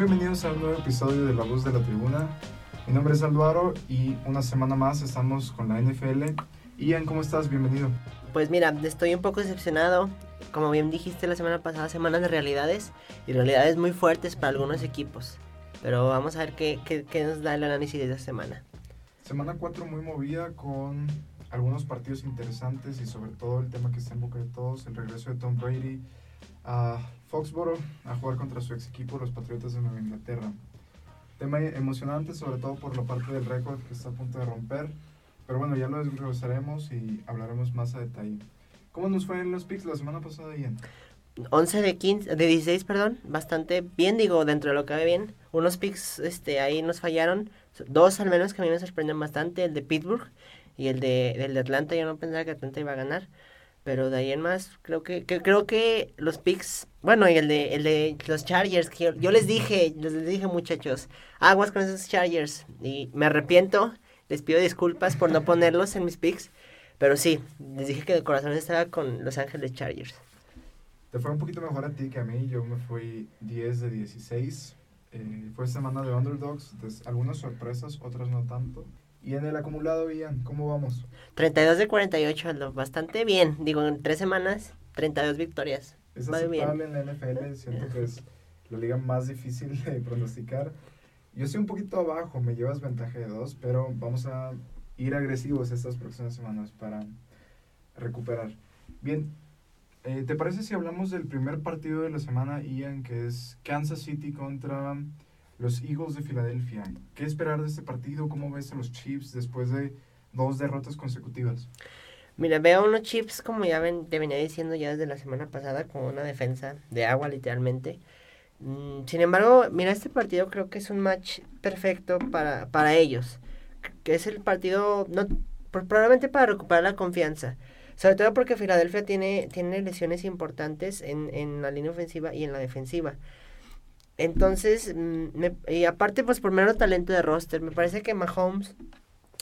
bienvenidos a un nuevo episodio de La Voz de la Tribuna. Mi nombre es Álvaro y una semana más estamos con la NFL. Ian, ¿cómo estás? Bienvenido. Pues mira, estoy un poco decepcionado. Como bien dijiste la semana pasada, semanas de realidades y realidades muy fuertes para algunos equipos. Pero vamos a ver qué, qué, qué nos da el análisis de esta semana. Semana 4 muy movida con algunos partidos interesantes y sobre todo el tema que está en boca de todos, el regreso de Tom Brady a Foxboro a jugar contra su ex equipo, los Patriotas de Nueva Inglaterra. Tema emocionante, sobre todo por la parte del récord que está a punto de romper. Pero bueno, ya lo desglosaremos y hablaremos más a detalle. ¿Cómo nos fue en los picks la semana pasada, Ian? 11 de 15, de 16, perdón, bastante bien, digo, dentro de lo que cabe bien. Unos picks este, ahí nos fallaron, dos al menos que a mí me sorprenden bastante, el de Pittsburgh y el de, el de Atlanta, yo no pensaba que Atlanta iba a ganar. Pero de ahí en más, creo que, creo que los picks, bueno, y el de, el de los Chargers, que yo, les dije, les dije muchachos, aguas con esos Chargers. Y me arrepiento, les pido disculpas por no ponerlos en mis picks. Pero sí, les dije que de corazón estaba con Los Ángeles Chargers. Te fue un poquito mejor a ti que a mí, yo me fui 10 de 16. Eh, fue semana de underdogs, algunas sorpresas, otras no tanto. Y en el acumulado, Ian, ¿cómo vamos? 32 de 48, bastante bien. Digo, en tres semanas, 32 victorias. Es aceptable en la NFL, siento que es la liga más difícil de pronosticar. Yo estoy un poquito abajo, me llevas ventaja de dos, pero vamos a ir agresivos estas próximas semanas para recuperar. Bien, eh, ¿te parece si hablamos del primer partido de la semana, Ian, que es Kansas City contra los Eagles de Filadelfia? ¿Qué esperar de este partido? ¿Cómo ves a los Chiefs después de dos derrotas consecutivas? Mira, veo unos Chiefs, como ya ven, te venía diciendo ya desde la semana pasada, con una defensa de agua literalmente. Mm, sin embargo, mira, este partido creo que es un match perfecto para, para ellos. Que es el partido, no, probablemente para recuperar la confianza. Sobre todo porque Filadelfia tiene, tiene lesiones importantes en, en la línea ofensiva y en la defensiva. Entonces, mm, me, y aparte, pues por menos talento de roster, me parece que Mahomes,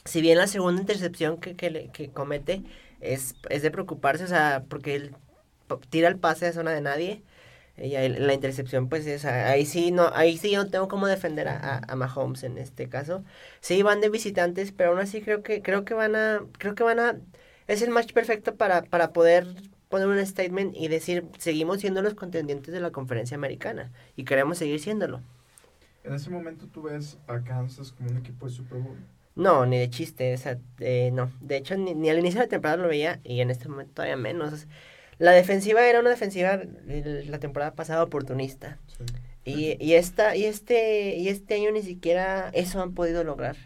si bien la segunda intercepción que, que, comete es, es de preocuparse, o sea, porque él tira el pase a zona de nadie, y la intercepción, pues es, ahí sí no, ahí sí yo no tengo cómo defender a, a, Mahomes en este caso. Sí van de visitantes, pero aún así creo que, creo que van a, creo que van a, es el match perfecto para, para poder poner un statement y decir, seguimos siendo los contendientes de la conferencia americana y queremos seguir siéndolo. En ese momento tú ves a Kansas como un equipo de Super Bowl. No, ni de chiste, eh, no. De hecho, ni, ni, al inicio de la temporada lo veía y en este momento todavía menos. La defensiva era una defensiva la temporada pasada oportunista. Sí. Y, y, esta, y, este, y este año ni siquiera eso han podido lograr.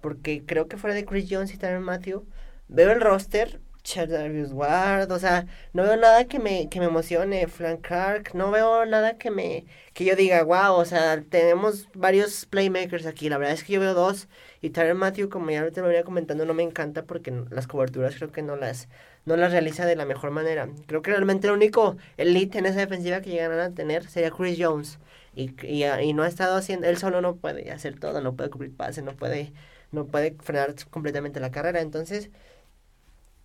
Porque creo que fuera de Chris Jones y también Matthew, veo el roster, Charles Ward, o sea, no veo nada que me, que me emocione, Frank Clark, no veo nada que me, que yo diga, wow, o sea, tenemos varios playmakers aquí, la verdad es que yo veo dos, y Tyler Matthew, como ya te lo venía comentando, no me encanta porque las coberturas creo que no las, no las realiza de la mejor manera. Creo que realmente el único elite en esa defensiva que llegarán a tener sería Chris Jones. Y, y, y, no ha estado haciendo, él solo no puede hacer todo, no puede cubrir pases, no puede, no puede frenar completamente la carrera. Entonces,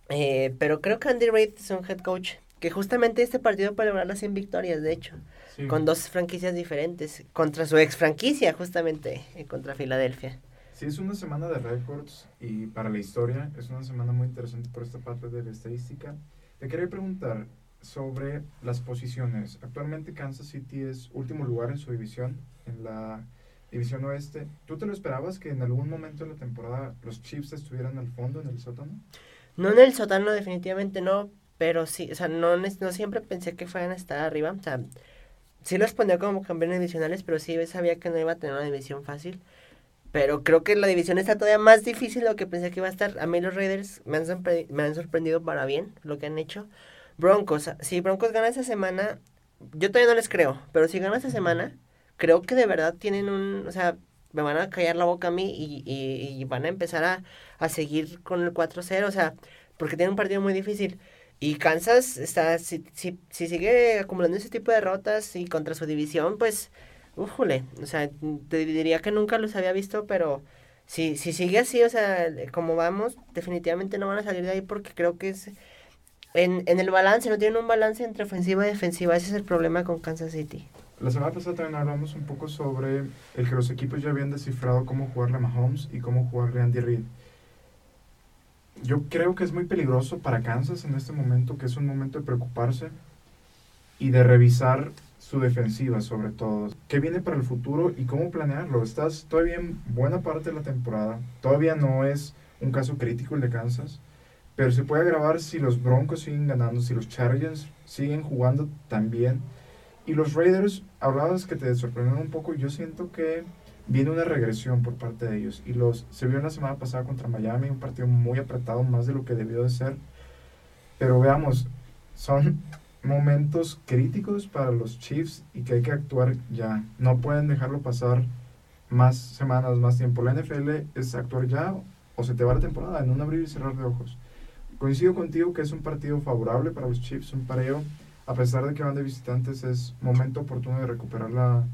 eh, pero creo que Andy Reid es un head coach que justamente este partido para lograr las 100 victorias, de hecho, sí. con dos franquicias diferentes, contra su ex franquicia, justamente, eh, contra Filadelfia. Sí, es una semana de récords y para la historia es una semana muy interesante por esta parte de la estadística. Te quería preguntar sobre las posiciones. Actualmente Kansas City es último lugar en su división, en la división oeste. ¿Tú te lo esperabas que en algún momento de la temporada los Chiefs estuvieran al fondo en el sótano? No en el sótano, definitivamente no, pero sí, o sea, no, no siempre pensé que fueran a estar arriba. O sea, sí los ponía como campeones divisionales, pero sí sabía que no iba a tener una división fácil. Pero creo que la división está todavía más difícil de lo que pensé que iba a estar. A mí los Raiders me han, me han sorprendido para bien lo que han hecho. Broncos, si Broncos gana esta semana, yo todavía no les creo, pero si gana esta semana, creo que de verdad tienen un, o sea, me van a callar la boca a mí y, y, van a empezar a, a seguir con el 4-0, o sea, porque tiene un partido muy difícil. Y Kansas está, si, si, si sigue acumulando ese tipo de derrotas y contra su división, pues, ujule, o sea, te diría que nunca los había visto, pero si, si sigue así, o sea, como vamos, definitivamente no van a salir de ahí porque creo que es... En, en el balance, no tienen un balance entre ofensiva y defensiva, ese es el problema con Kansas City. La semana pasada también hablamos un poco sobre el que los equipos ya habían descifrado cómo jugarle a Mahomes y cómo jugarle a Andy Reid. Yo creo que es muy peligroso para Kansas en este momento, que es un momento de preocuparse y de revisar su defensiva sobre todo. ¿Qué viene para el futuro y cómo planearlo? Estás todavía en buena parte de la temporada. Todavía no es un caso crítico el de Kansas. Pero se puede agravar si los Broncos siguen ganando, si los Chargers siguen jugando también. Y los Raiders, hablabas que te sorprendieron un poco. Yo siento que viene una regresión por parte de ellos. Y los se vio la semana pasada contra Miami, un partido muy apretado, más de lo que debió de ser. Pero veamos, son momentos críticos para los Chiefs y que hay que actuar ya. No pueden dejarlo pasar más semanas, más tiempo. La NFL es actuar ya o se te va la temporada en un abrir y cerrar de ojos. Coincido contigo que es un partido favorable para los Chiefs, un pareo, a pesar de que van de visitantes, es momento oportuno de recuperar la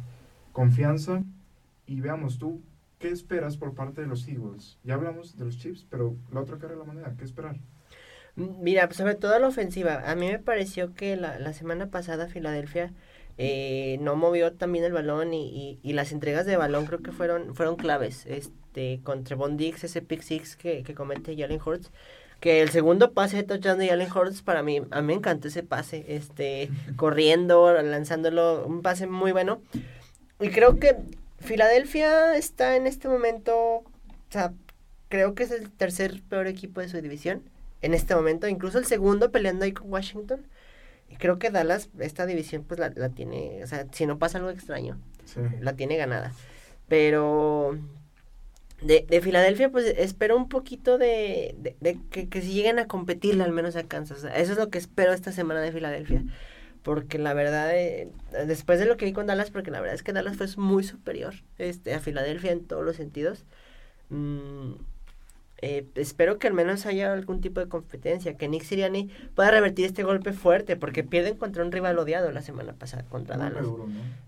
confianza. Y veamos tú, ¿qué esperas por parte de los Eagles? Ya hablamos de los Chiefs, pero la otra cara de la moneda, ¿qué esperar? Mira, sobre todo la ofensiva. A mí me pareció que la, semana pasada Filadelfia eh, no movió también el balón y, las entregas de balón creo que fueron fueron claves. Este, contra Von Dix, ese pick six que, que comete Jalen Hurts. Que el segundo pase de touchdown de Jalen Hurts, para mí, a mí me encantó ese pase. Este, corriendo, lanzándolo, un pase muy bueno. Y creo que Filadelfia está en este momento, o sea, creo que es el tercer peor equipo de su división en este momento, incluso el segundo peleando ahí con Washington. Y creo que Dallas, esta división, pues la, la tiene, o sea, si no pasa algo extraño, la tiene ganada. Pero de, de Filadelfia, pues espero un poquito de, de, que, que si lleguen a competirle al menos a Kansas. eso es lo que espero esta semana de Filadelfia. Porque la verdad, eh, después de lo que vi con Dallas, porque la verdad es que Dallas fue muy superior este, a Filadelfia en todos los sentidos. Mm, eh, espero que al menos haya algún tipo de competencia, que Nick Siriani pueda revertir este golpe fuerte, porque pierden contra un rival odiado la semana pasada, contra Dallas.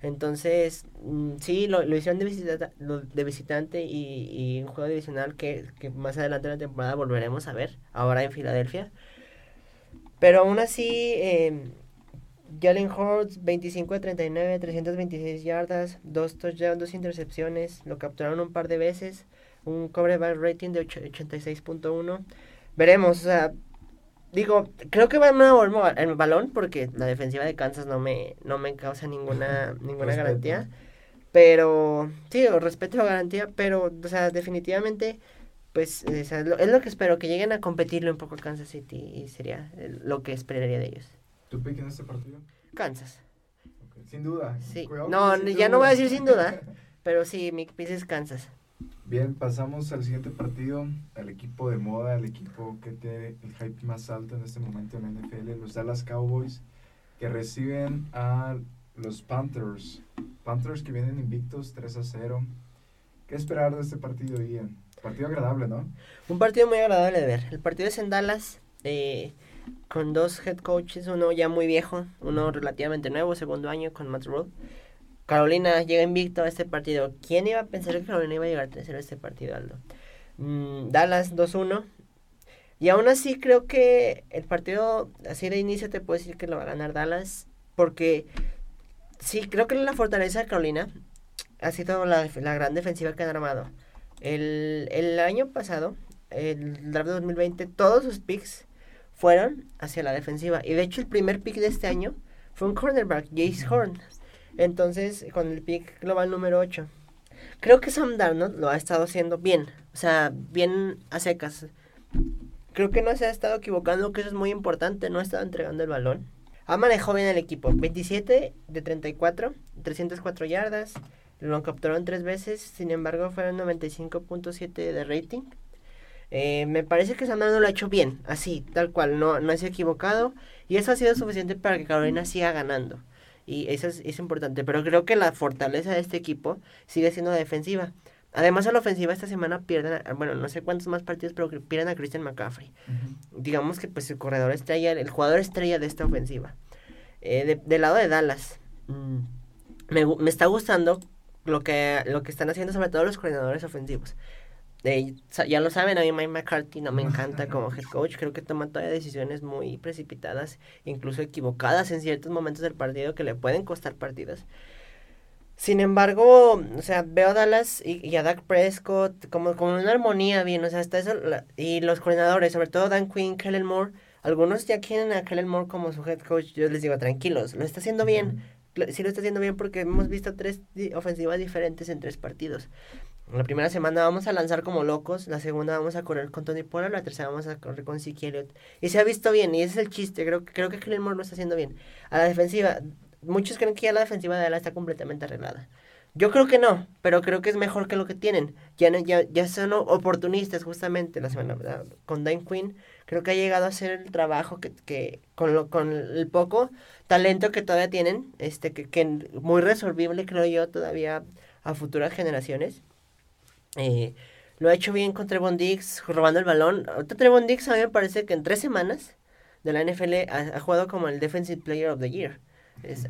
Entonces, mm, sí, lo, lo, hicieron de, visita, de visitante y, y, un juego divisional que, que más adelante en la temporada volveremos a ver, ahora en Filadelfia. Pero aún así, eh, Jalen Hurts, 25 de 39, 326 yardas, dos touchdowns, dos intercepciones, lo capturaron un par de veces un coverback rating de 86.1. Veremos, o sea, digo, creo que va a el balón porque la defensiva de Kansas no me, no me causa ninguna, ninguna garantía. Pero, sí, respeto a garantía, pero, o sea, definitivamente, pues, es lo, es lo que espero, que lleguen a competirle un poco a Kansas City y sería lo que esperaría de ellos. ¿Tu pick en este partido? Kansas. Sin duda. Sí. no, ya no voy a decir sin duda, pero sí, mi pick es Kansas. Bien, pasamos al siguiente partido, al equipo de moda, al equipo que tiene el hype más alto en este momento en la NFL, los Dallas Cowboys, que reciben a los Panthers. Panthers que vienen invictos 3 a 0. ¿Qué esperar de este partido, Ian? Partido agradable, ¿no? Un partido muy agradable de ver. El partido es en Dallas, eh, con dos head coaches, uno ya muy viejo, uno relativamente nuevo, segundo año con Matt Rule. Carolina llega invicto a este partido. ¿Quién iba a pensar que Carolina iba a llegar a tercero a este partido, Aldo? Mm, Dallas 2-1. Y aún así creo que el partido, así de inicio te puedo decir que lo va a ganar Dallas. Porque sí, creo que la fortaleza de Carolina ha sido la, la gran defensiva que han armado. El, el año pasado, el draft de 2020, todos sus picks fueron hacia la defensiva. Y de hecho el primer pick de este año fue un cornerback, Jace Horn. Entonces, con el pick global número 8. Creo que Sam Darnold lo ha estado haciendo bien. O sea, bien a secas. Creo que no se ha estado equivocando, que eso es muy importante. No ha estado entregando el balón. Ha manejado bien el equipo. 27 de 34, 304 yardas. Lo capturaron tres veces. Sin embargo, fueron 95.7 de rating. Eh, me parece que Sam Darnold lo ha hecho bien. Así, tal cual. No, no se ha equivocado. Y eso ha sido suficiente para que Carolina siga ganando. Y eso es, importante. Pero creo que la fortaleza de este equipo sigue siendo defensiva. Además, a la ofensiva esta semana pierden, bueno, no sé cuántos más partidos, pero pierden a Christian McCaffrey. Digamos que pues el corredor estrella, el jugador estrella de esta ofensiva. Eh, del lado de Dallas, mm, me, me, está gustando lo que, lo que están haciendo sobre todo los coordinadores ofensivos ya lo saben, a mí Mike McCarthy no me encanta como head coach. Creo que toma todavía decisiones muy precipitadas, incluso equivocadas en ciertos momentos del partido que le pueden costar partidos. Sin embargo, o sea, veo a Dallas y, a Dak Prescott como, como una armonía bien, o sea, hasta eso, y los coordinadores, sobre todo Dan Quinn, Kellen Moore, algunos ya quieren a Kellen Moore como su head coach, yo les digo, tranquilos, lo está haciendo bien, sí lo está haciendo bien porque hemos visto tres ofensivas diferentes en tres partidos. La primera semana vamos a lanzar como locos, la segunda vamos a correr con Tony Pollard, la tercera vamos a correr con Elliott. Y se ha visto bien, y es el chiste, creo, creo que Kellen Moore lo está haciendo bien. A la defensiva, muchos creen que ya la defensiva de Dallas está completamente arreglada. Yo creo que no, pero creo que es mejor que lo que tienen. Ya, ya, ya son oportunistas justamente la semana con Dan Quinn. Creo que ha llegado a hacer el trabajo que, que con, lo, con el poco talento que todavía tienen, este que, que muy resolvible creo yo todavía a futuras generaciones. Eh, lo ha hecho bien con Trevon Diggs robando el balón. Ahorita Trevon Diggs a mí me parece que en tres semanas de la NFL ha, ha jugado como el Defensive Player of the Year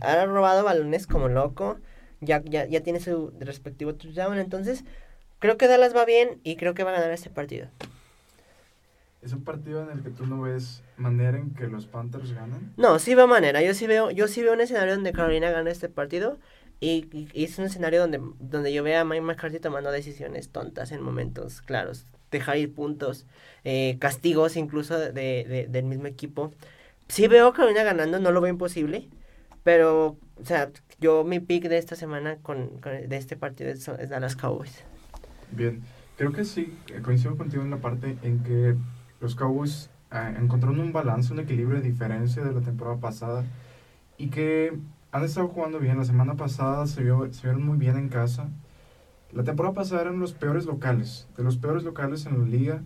ha robado balones como loco. Ya, ya, ya tiene su respectivo touchdown. Entonces, creo que Dallas va bien y creo que va a ganar este partido. ¿Es un partido en el que tú no ves manera en que los Panthers ganan? No, sí veo manera. Yo sí veo, yo sí veo un escenario donde Carolina gana este partido. Y, es un escenario donde, donde yo veo a Mike McCarthy tomando decisiones tontas en momentos claros. Dejar ir puntos, eh, castigos incluso de, de, del mismo equipo. Sí veo a Carolina ganando, no lo veo imposible. Pero, o sea, yo mi pick de esta semana con, de este partido es, es, Dallas Cowboys. Bien, creo que sí, coincido contigo en la parte en que los Cowboys eh, encontraron un balance, un equilibrio de diferencia de la temporada pasada y que han estado jugando bien. La semana pasada se, vio, se vieron muy bien en casa. La temporada pasada eran los peores locales, de los peores locales en la liga,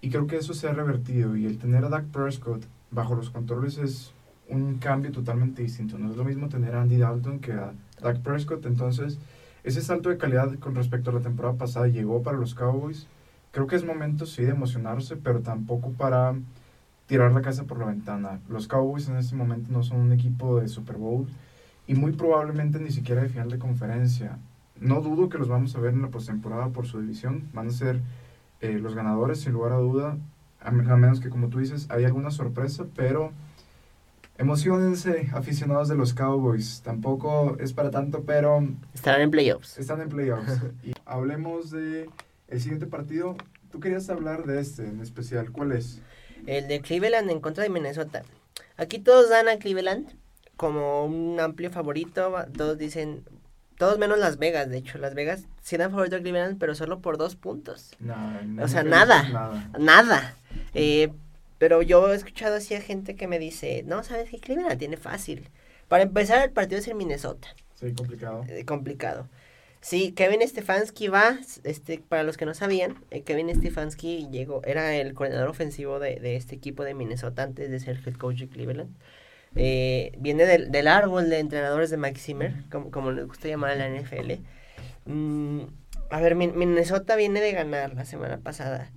y creo que eso se ha revertido. Y el tener a Dak Prescott bajo los controles es un cambio totalmente distinto. No es lo mismo tener a Andy Dalton que a Dak Prescott. Entonces, ese salto de calidad con respecto a la temporada pasada llegó para los Cowboys. Creo que es momento, sí, de emocionarse, pero tampoco para tirar la casa por la ventana. Los Cowboys en este momento no son un equipo de Super Bowl y muy probablemente ni siquiera de final de conferencia. No dudo que los vamos a ver en la postemporada por su división. Van a ser eh, los ganadores, sin lugar a duda. A menos que, como tú dices, hay alguna sorpresa, pero Emocionense, aficionados de los Cowboys. Tampoco es para tanto, pero... Están en playoffs. Están en playoffs. y hablemos de el siguiente partido. Tú querías hablar de este en especial. ¿Cuál es? El de Cleveland en contra de Minnesota. Aquí todos dan a Cleveland como un amplio favorito. Todos dicen, todos menos Las Vegas, de hecho. Las Vegas sí dan favorito a Cleveland, pero solo por dos puntos. o sea, nada. Nada. nada. Eh, pero yo he escuchado así a gente que me dice, no, ¿sabes qué? Cleveland la tiene fácil. Para empezar, el partido es en Minnesota. Sí, complicado. Eh, complicado. Sí, Kevin Stefanski va, este, para los que no sabían, eh, Kevin Stefanski llegó, era el coordinador ofensivo de, de, este equipo de Minnesota antes de ser head coach de Cleveland. Eh, viene del, del, árbol de entrenadores de Mike Zimmer, como, como les gusta llamar a la NFL. Mm, a ver, Minnesota viene de ganar la semana pasada.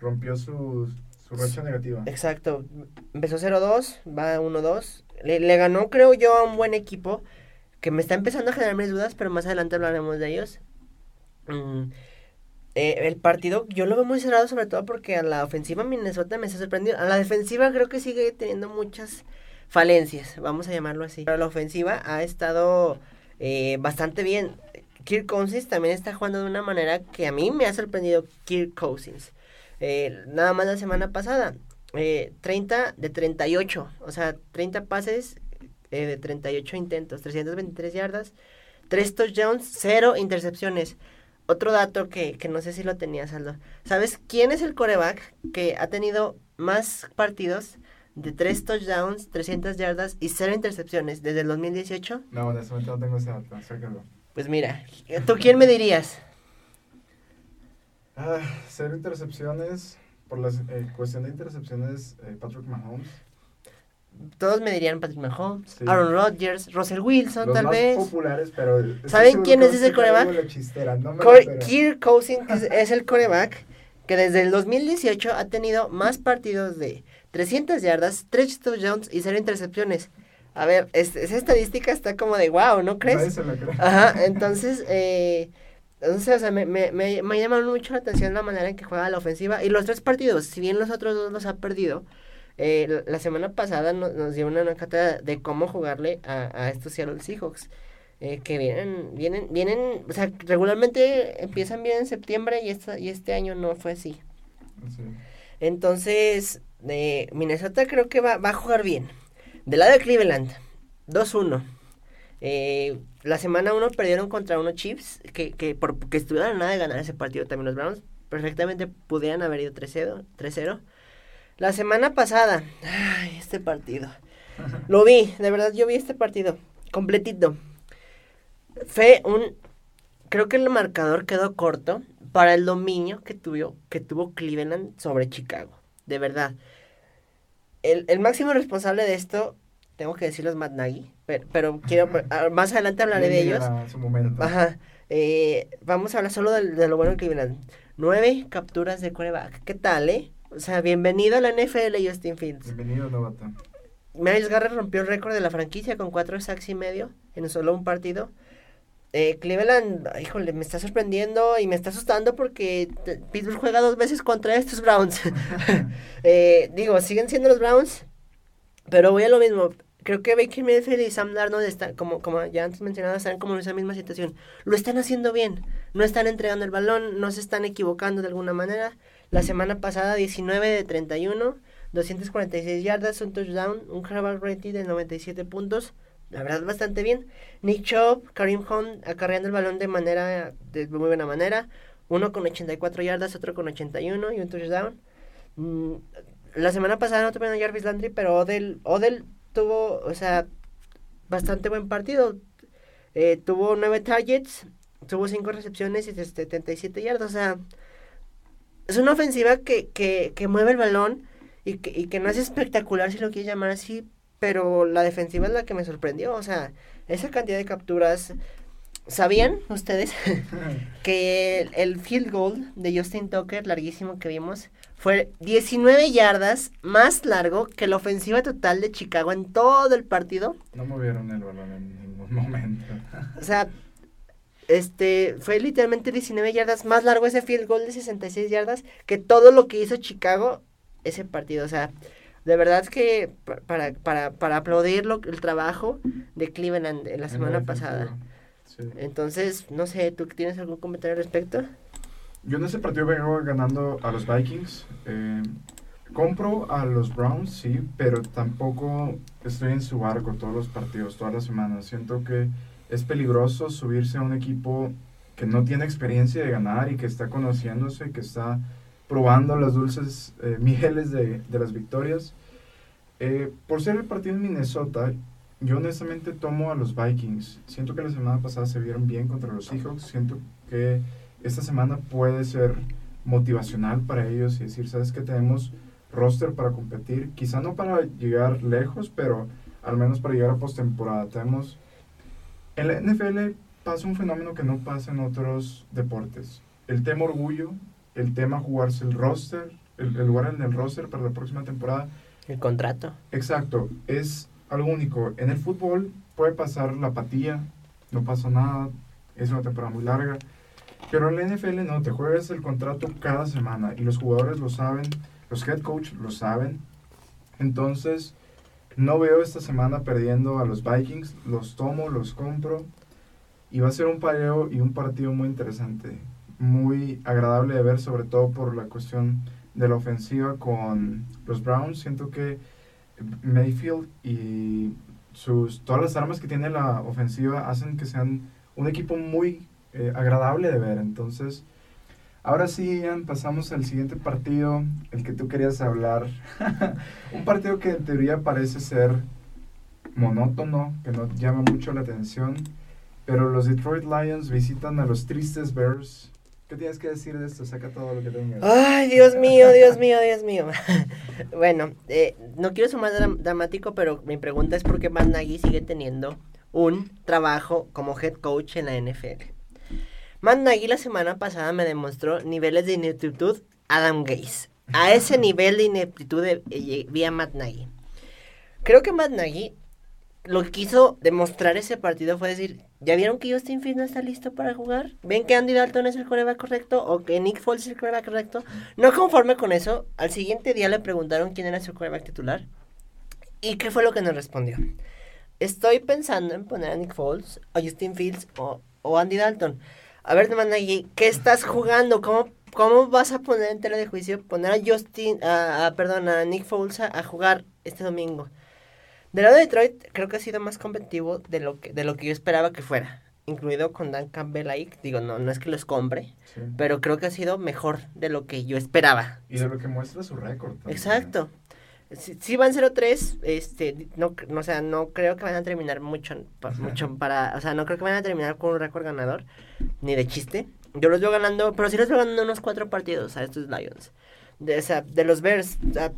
Rompió sus su racha negativa. Exacto. Empezó 0-2, va 1-2. Le, le, ganó, creo yo, a un buen equipo que me está empezando a generar mis dudas, pero más adelante hablaremos de ellos. Mm, eh, el partido yo lo veo muy cerrado, sobre todo porque a la ofensiva Minnesota me está sorprendiendo. A la defensiva creo que sigue teniendo muchas falencias, vamos a llamarlo así. Pero la ofensiva ha estado eh, bastante bien. Kirk Cousins también está jugando de una manera que a mí me ha sorprendido Kirk Cousins. Eh, nada más la semana pasada, eh, 30 de 38, o sea, 30 pases eh, de 38 intentos, 323 yardas, 3 touchdowns, 0 intercepciones. Otro dato que, que no sé si lo tenías, Aldo. ¿Sabes quién es el coreback que ha tenido más partidos de 3 touchdowns, 300 yardas y 0 intercepciones desde el 2018? No, en este momento no tengo ese dato, Pues mira, ¿tú quién me dirías? Ah, cero intercepciones. Por la eh, cuestión de intercepciones, eh, Patrick Mahomes. Todos me dirían Patrick Mahomes, Aaron Rodgers, Russell Wilson, tal vez. populares, pero. ¿Saben quién es ese coreback? Kirk Cousins es, el coreback que desde el 2018 ha tenido más partidos de 300 yardas, 3 touchdowns y 0 intercepciones. A ver, esa estadística está como de wow, ¿no crees? Ajá, entonces, eh, entonces, o sea, me, me, me, me llama mucho la atención la manera en que juega la ofensiva. Y los tres partidos, si bien los otros dos los ha perdido, eh, la semana pasada nos, nos dio una cátedra de cómo jugarle a, a estos Seattle Seahawks. Eh, que vienen, vienen, vienen, o sea, regularmente empiezan bien en septiembre y, esta, y este año no fue así. Entonces, eh, Minnesota creo que va, va a jugar bien. Del lado de Cleveland, 2-1. Eh, la semana 1 perdieron contra unos Chiefs que, que, por, que estuvieron a nada de ganar ese partido también los Browns. Perfectamente pudieran haber ido 3-0. La semana pasada, ay, este partido. Lo vi, de verdad yo vi este partido completito. Fue un creo que el marcador quedó corto para el dominio que tuvo que tuvo Cleveland sobre Chicago, de verdad. El, el máximo responsable de esto tengo que decirlo es Matt Nagy, pero, pero quiero ah, más adelante hablaré de ellos. Ajá. Eh, vamos a hablar solo de, de, lo bueno de Cleveland. Nueve capturas de coreback. ¿Qué tal, eh? O sea, bienvenido a la NFL, Justin Fields. Bienvenido, novato. Miles Garrett rompió el récord de la franquicia con cuatro sacks y medio en solo un partido. Eh, Cleveland, híjole, me está sorprendiendo y me está asustando porque Pittsburgh juega dos veces contra estos Browns. eh, digo, siguen siendo los Browns, pero voy a lo mismo. Creo que Baker Mayfield y Sam Darnold están, como, como ya antes mencionado, están como en esa misma situación. Lo están haciendo bien. No están entregando el balón, no se están equivocando de alguna manera. La semana pasada, 19 de 31, 246 yardas, un touchdown, un quarterback rating de 97 puntos. La verdad, bastante bien. Nick Chubb, Karim Hunt acarreando el balón de manera, de muy buena manera. Uno con 84 yardas, otro con 81 y un touchdown. Mm, la semana pasada no tuvieron a Jarvis Landry, pero Odell, Odell tuvo, o sea, bastante buen partido. Eh, tuvo nueve targets, tuvo cinco recepciones y 77 yardas. O sea, es una ofensiva que, que, que mueve el balón y que, y que no es espectacular, si lo quieres llamar así, pero la defensiva es la que me sorprendió. O sea, esa cantidad de capturas. ¿Sabían ustedes que el, el, field goal de Justin Tucker, larguísimo que vimos, fue 19 yardas más largo que la ofensiva total de Chicago en todo el partido? No movieron el balón en ningún momento. o sea, este, fue literalmente 19 yardas más largo ese field goal de 66 yardas que todo lo que hizo Chicago ese partido. O sea, de verdad que para, para, para aplaudir el trabajo de Cleveland en la semana pasada. Entonces, no sé, ¿tú tienes algún comentario al respecto? Yo en ese partido vengo ganando a los Vikings. Eh, compro a los Browns, sí, pero tampoco estoy en su barco todos los partidos, todas las semanas. Siento que es peligroso subirse a un equipo que no tiene experiencia de ganar y que está conociéndose, que está probando las dulces eh, de, de, las victorias. Eh, por ser el partido en Minnesota, yo honestamente tomo a los Vikings. Siento que la semana pasada se vieron bien contra los Seahawks. Siento que esta semana puede ser motivacional para ellos y decir, sabes que tenemos roster para competir, quizá no para llegar lejos, pero al menos para llegar a postemporada. Tenemos en la NFL pasa un fenómeno que no pasa en otros deportes. El tema orgullo, el tema jugarse el roster, el, el lugar en el roster para la próxima temporada. El contrato. Exacto, es algo único. En el fútbol puede pasar la apatía, no pasa nada, es una temporada muy larga. Pero en la NFL no, te juegas el contrato cada semana y los jugadores lo saben, los head coach lo saben. Entonces, no veo esta semana perdiendo a los Vikings, los tomo, los compro y va a ser un pareo y un partido muy interesante, muy agradable de ver, sobre todo por la cuestión de la ofensiva con los Browns. Siento que Mayfield y sus, todas las armas que tiene la ofensiva hacen que sean un equipo muy eh, agradable de ver. Entonces, ahora sí, Ian, pasamos al siguiente partido, el que tú querías hablar. un partido que en teoría parece ser monótono, que no llama mucho la atención, pero los Detroit Lions visitan a los tristes Bears. ¿Qué tienes que decir de esto? Saca todo lo que tengas. Ay, Dios mío, Dios mío, Dios mío. bueno, eh, no quiero ser más dramático, pero mi pregunta es por qué Matt Nagy sigue teniendo un trabajo como head coach en la NFL. Matt Nagy la semana pasada me demostró niveles de ineptitud Adam Gaze. A ese nivel de ineptitud eh, vi a Matt Nagy. Creo que Matt Nagy lo que quiso demostrar ese partido fue decir, ¿ya vieron que Justin Fields no está listo para jugar? ¿Ven que Andy Dalton es el coreback correcto? ¿O que Nick Foles es el coreback correcto? No conforme con eso, al siguiente día le preguntaron quién era su coreback titular. ¿Y qué fue lo que nos respondió? estoy pensando en poner a Nick Foles, a Justin Fields o, o Andy Dalton. A ver, Managui, ¿qué estás jugando? ¿Cómo, ¿Cómo vas a poner en tela de juicio poner a Justin, a, perdón, a Nick Foles a, jugar este domingo? Del lado de Detroit, creo que ha sido más competitivo de lo que, de lo que yo esperaba que fuera. Incluido con Dan Campbell ahí. Digo, no, no es que los compre, pero creo que ha sido mejor de lo que yo esperaba. Y de lo que muestra su récord. Exacto. Si, van 0-3, este, no, no, o sea, no creo que van a terminar mucho, mucho para, o sea, no creo que van a terminar con un récord ganador, ni de chiste. Yo los veo ganando, pero sí los veo ganando unos cuatro partidos a estos Lions. De, o sea, de los Bears, sea,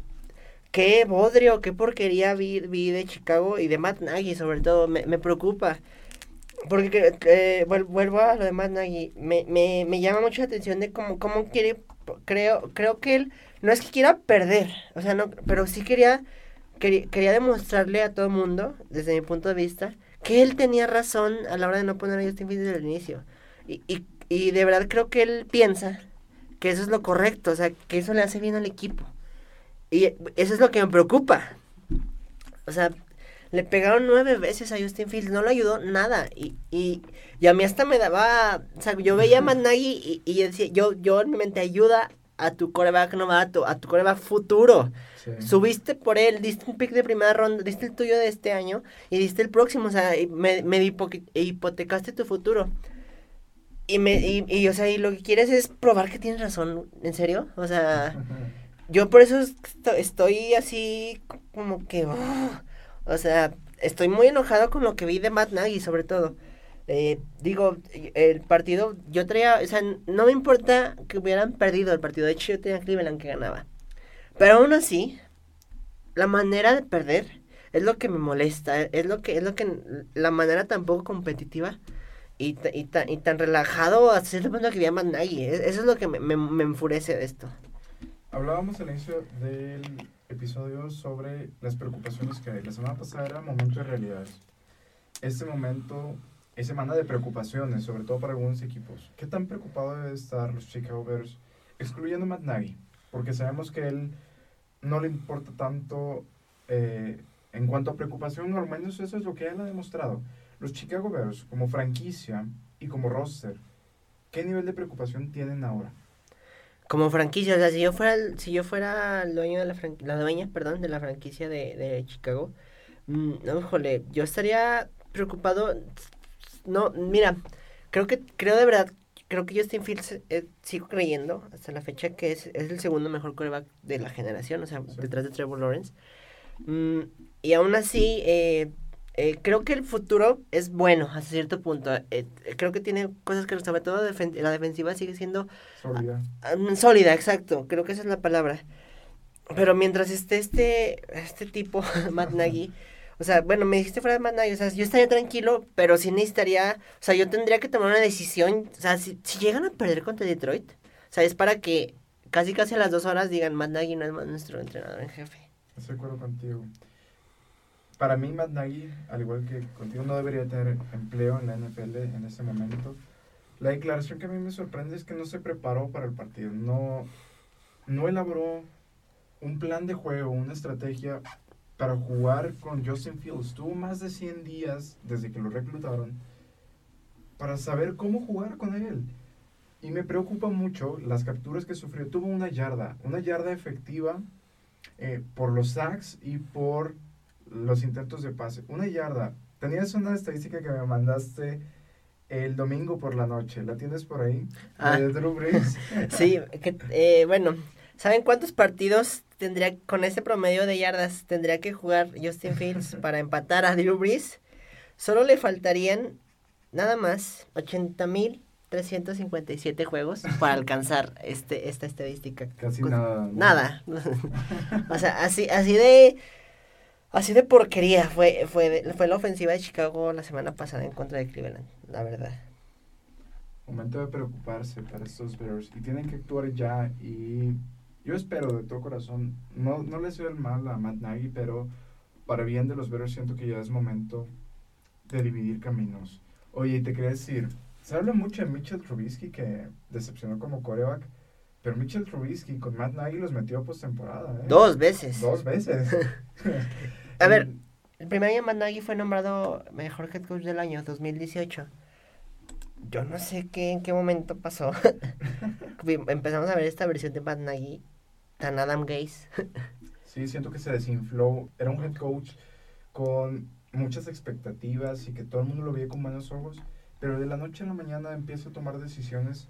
qué bodrio, qué porquería vi, vi, de Chicago y de Matt Nagy, sobre todo, me, me preocupa. Porque eh, vuelvo a lo de Matt Nagy, me, me, me llama mucho la atención de cómo, cómo quiere, creo, creo que él no es que quiera perder, o sea, no, pero sí quería, quería, demostrarle a todo el mundo, desde mi punto de vista, que él tenía razón a la hora de no poner a Justin Fields desde el inicio. Y, y, y de verdad creo que él piensa que eso es lo correcto, o sea, que eso le hace bien al equipo. Y eso es lo que me preocupa. O sea, le pegaron nueve veces a Justin Fields, no le ayudó nada. Y, y, y a mí hasta me daba, o sea, yo veía a Managi y, y decía, yo, yo en mi mente ayuda a tu coreback novato, a tu coreback futuro. Subiste por él, diste un pick de primera ronda, diste el tuyo de este año y diste el próximo, o sea, me, me hipotecaste tu futuro. Y, me, y, o sea, y lo que quieres es probar que tienes razón, ¿en serio? O sea, yo por eso estoy así como que, o sea, estoy muy enojado con lo que vi de Matt Nagy, sobre todo. Eh, digo, el partido, yo traía, o sea, no me importa que hubieran perdido el partido, de hecho yo tenía Cleveland que ganaba. Pero aún así, la manera de perder es lo que me molesta, es lo que, es lo que, la manera tan poco competitiva y, y, tan, y tan relajado hasta cierto punto que llaman nadie, eso es lo que me, me, me enfurece de esto. Hablábamos al inicio del episodio sobre las preocupaciones que hay. La semana pasada era momento de realidades. Este momento es semana de preocupaciones, sobre todo para algunos equipos. ¿Qué tan preocupado debe estar los Chicago Bears, excluyendo a Matt Nagy? Porque sabemos que él no le importa tanto eh, en cuanto a preocupación, al menos eso es lo que él ha demostrado. Los Chicago Bears, como franquicia y como roster, ¿qué nivel de preocupación tienen ahora? Como franquicia, o sea, si yo fuera el, si yo fuera el dueño de la, la dueña, perdón, de la franquicia de, de Chicago, mmm, no, jole, yo estaría preocupado no, mira, creo que, creo de verdad, creo que Justin Fields, eh, sigo creyendo hasta la fecha que es, es el segundo mejor quarterback de la generación, o sea, detrás de Trevor Lawrence. Mm, y aún así, eh, eh, creo que el futuro es bueno hasta cierto punto. creo que tiene cosas que sobre todo la defensiva sigue siendo sólida. Ah, mm, sólida, exacto. Creo que esa es la palabra. Pero mientras esté este, este tipo, Matt Nagy, o sea, bueno, me dijiste fuera de Matt o sea, yo estaría tranquilo, pero sí necesitaría, o sea, yo tendría que tomar una decisión, o sea, si, si llegan a perder contra Detroit, o sea, es para que casi casi a las dos horas digan, Matt Nagy no es nuestro entrenador en jefe. Estoy de acuerdo contigo. Para mí, Matt Nagy, al igual que contigo, no debería tener empleo en la NFL en este momento. La declaración que a mí me sorprende es que no se preparó para el partido, no, no elaboró un plan de juego, una estrategia para jugar con Justin Fields. Tuvo más de 100 días desde que lo reclutaron para saber cómo jugar con él. Y me preocupa mucho las capturas que sufrió. Tuvo una yarda, una yarda efectiva eh, por los sacks y por los intentos de pase. Una yarda. Tenías una estadística que me mandaste el domingo por la noche. ¿La tienes por ahí? Ah. De Drew Brees. sí, que, eh, bueno, ¿saben cuántos partidos tendría, con ese promedio de yardas, tendría que jugar Justin Fields para empatar a Drew Brees. Solo le faltarían nada más 80 mil 357 juegos para alcanzar este esta estadística. Casi nada. Nada. o sea, así así de así de porquería fue fue fue la ofensiva de Chicago la semana pasada en contra de Cleveland, la verdad. Momento de preocuparse para estos Bears y tienen que actuar ya y yo espero de todo corazón, no, no le deseo el mal a Matt Nagy, pero para bien de los Bears siento que ya es momento de dividir caminos. Oye, te quería decir, se habla mucho de Mitchell Trubisky que decepcionó como coreback, pero Mitchell Trubisky con Matt Nagy los metió a postemporada. ¿eh? Dos veces. Dos veces. a ver, el primer año Matt Nagy fue nombrado mejor head coach del año, 2018. Yo no sé qué, en qué momento pasó. Empezamos a ver esta versión de Matt Nagy tan Adam Gaze. sí, siento que se desinfló. Era un head coach con muchas expectativas y que todo el mundo lo veía con buenos ojos, pero de la noche a la mañana empieza a tomar decisiones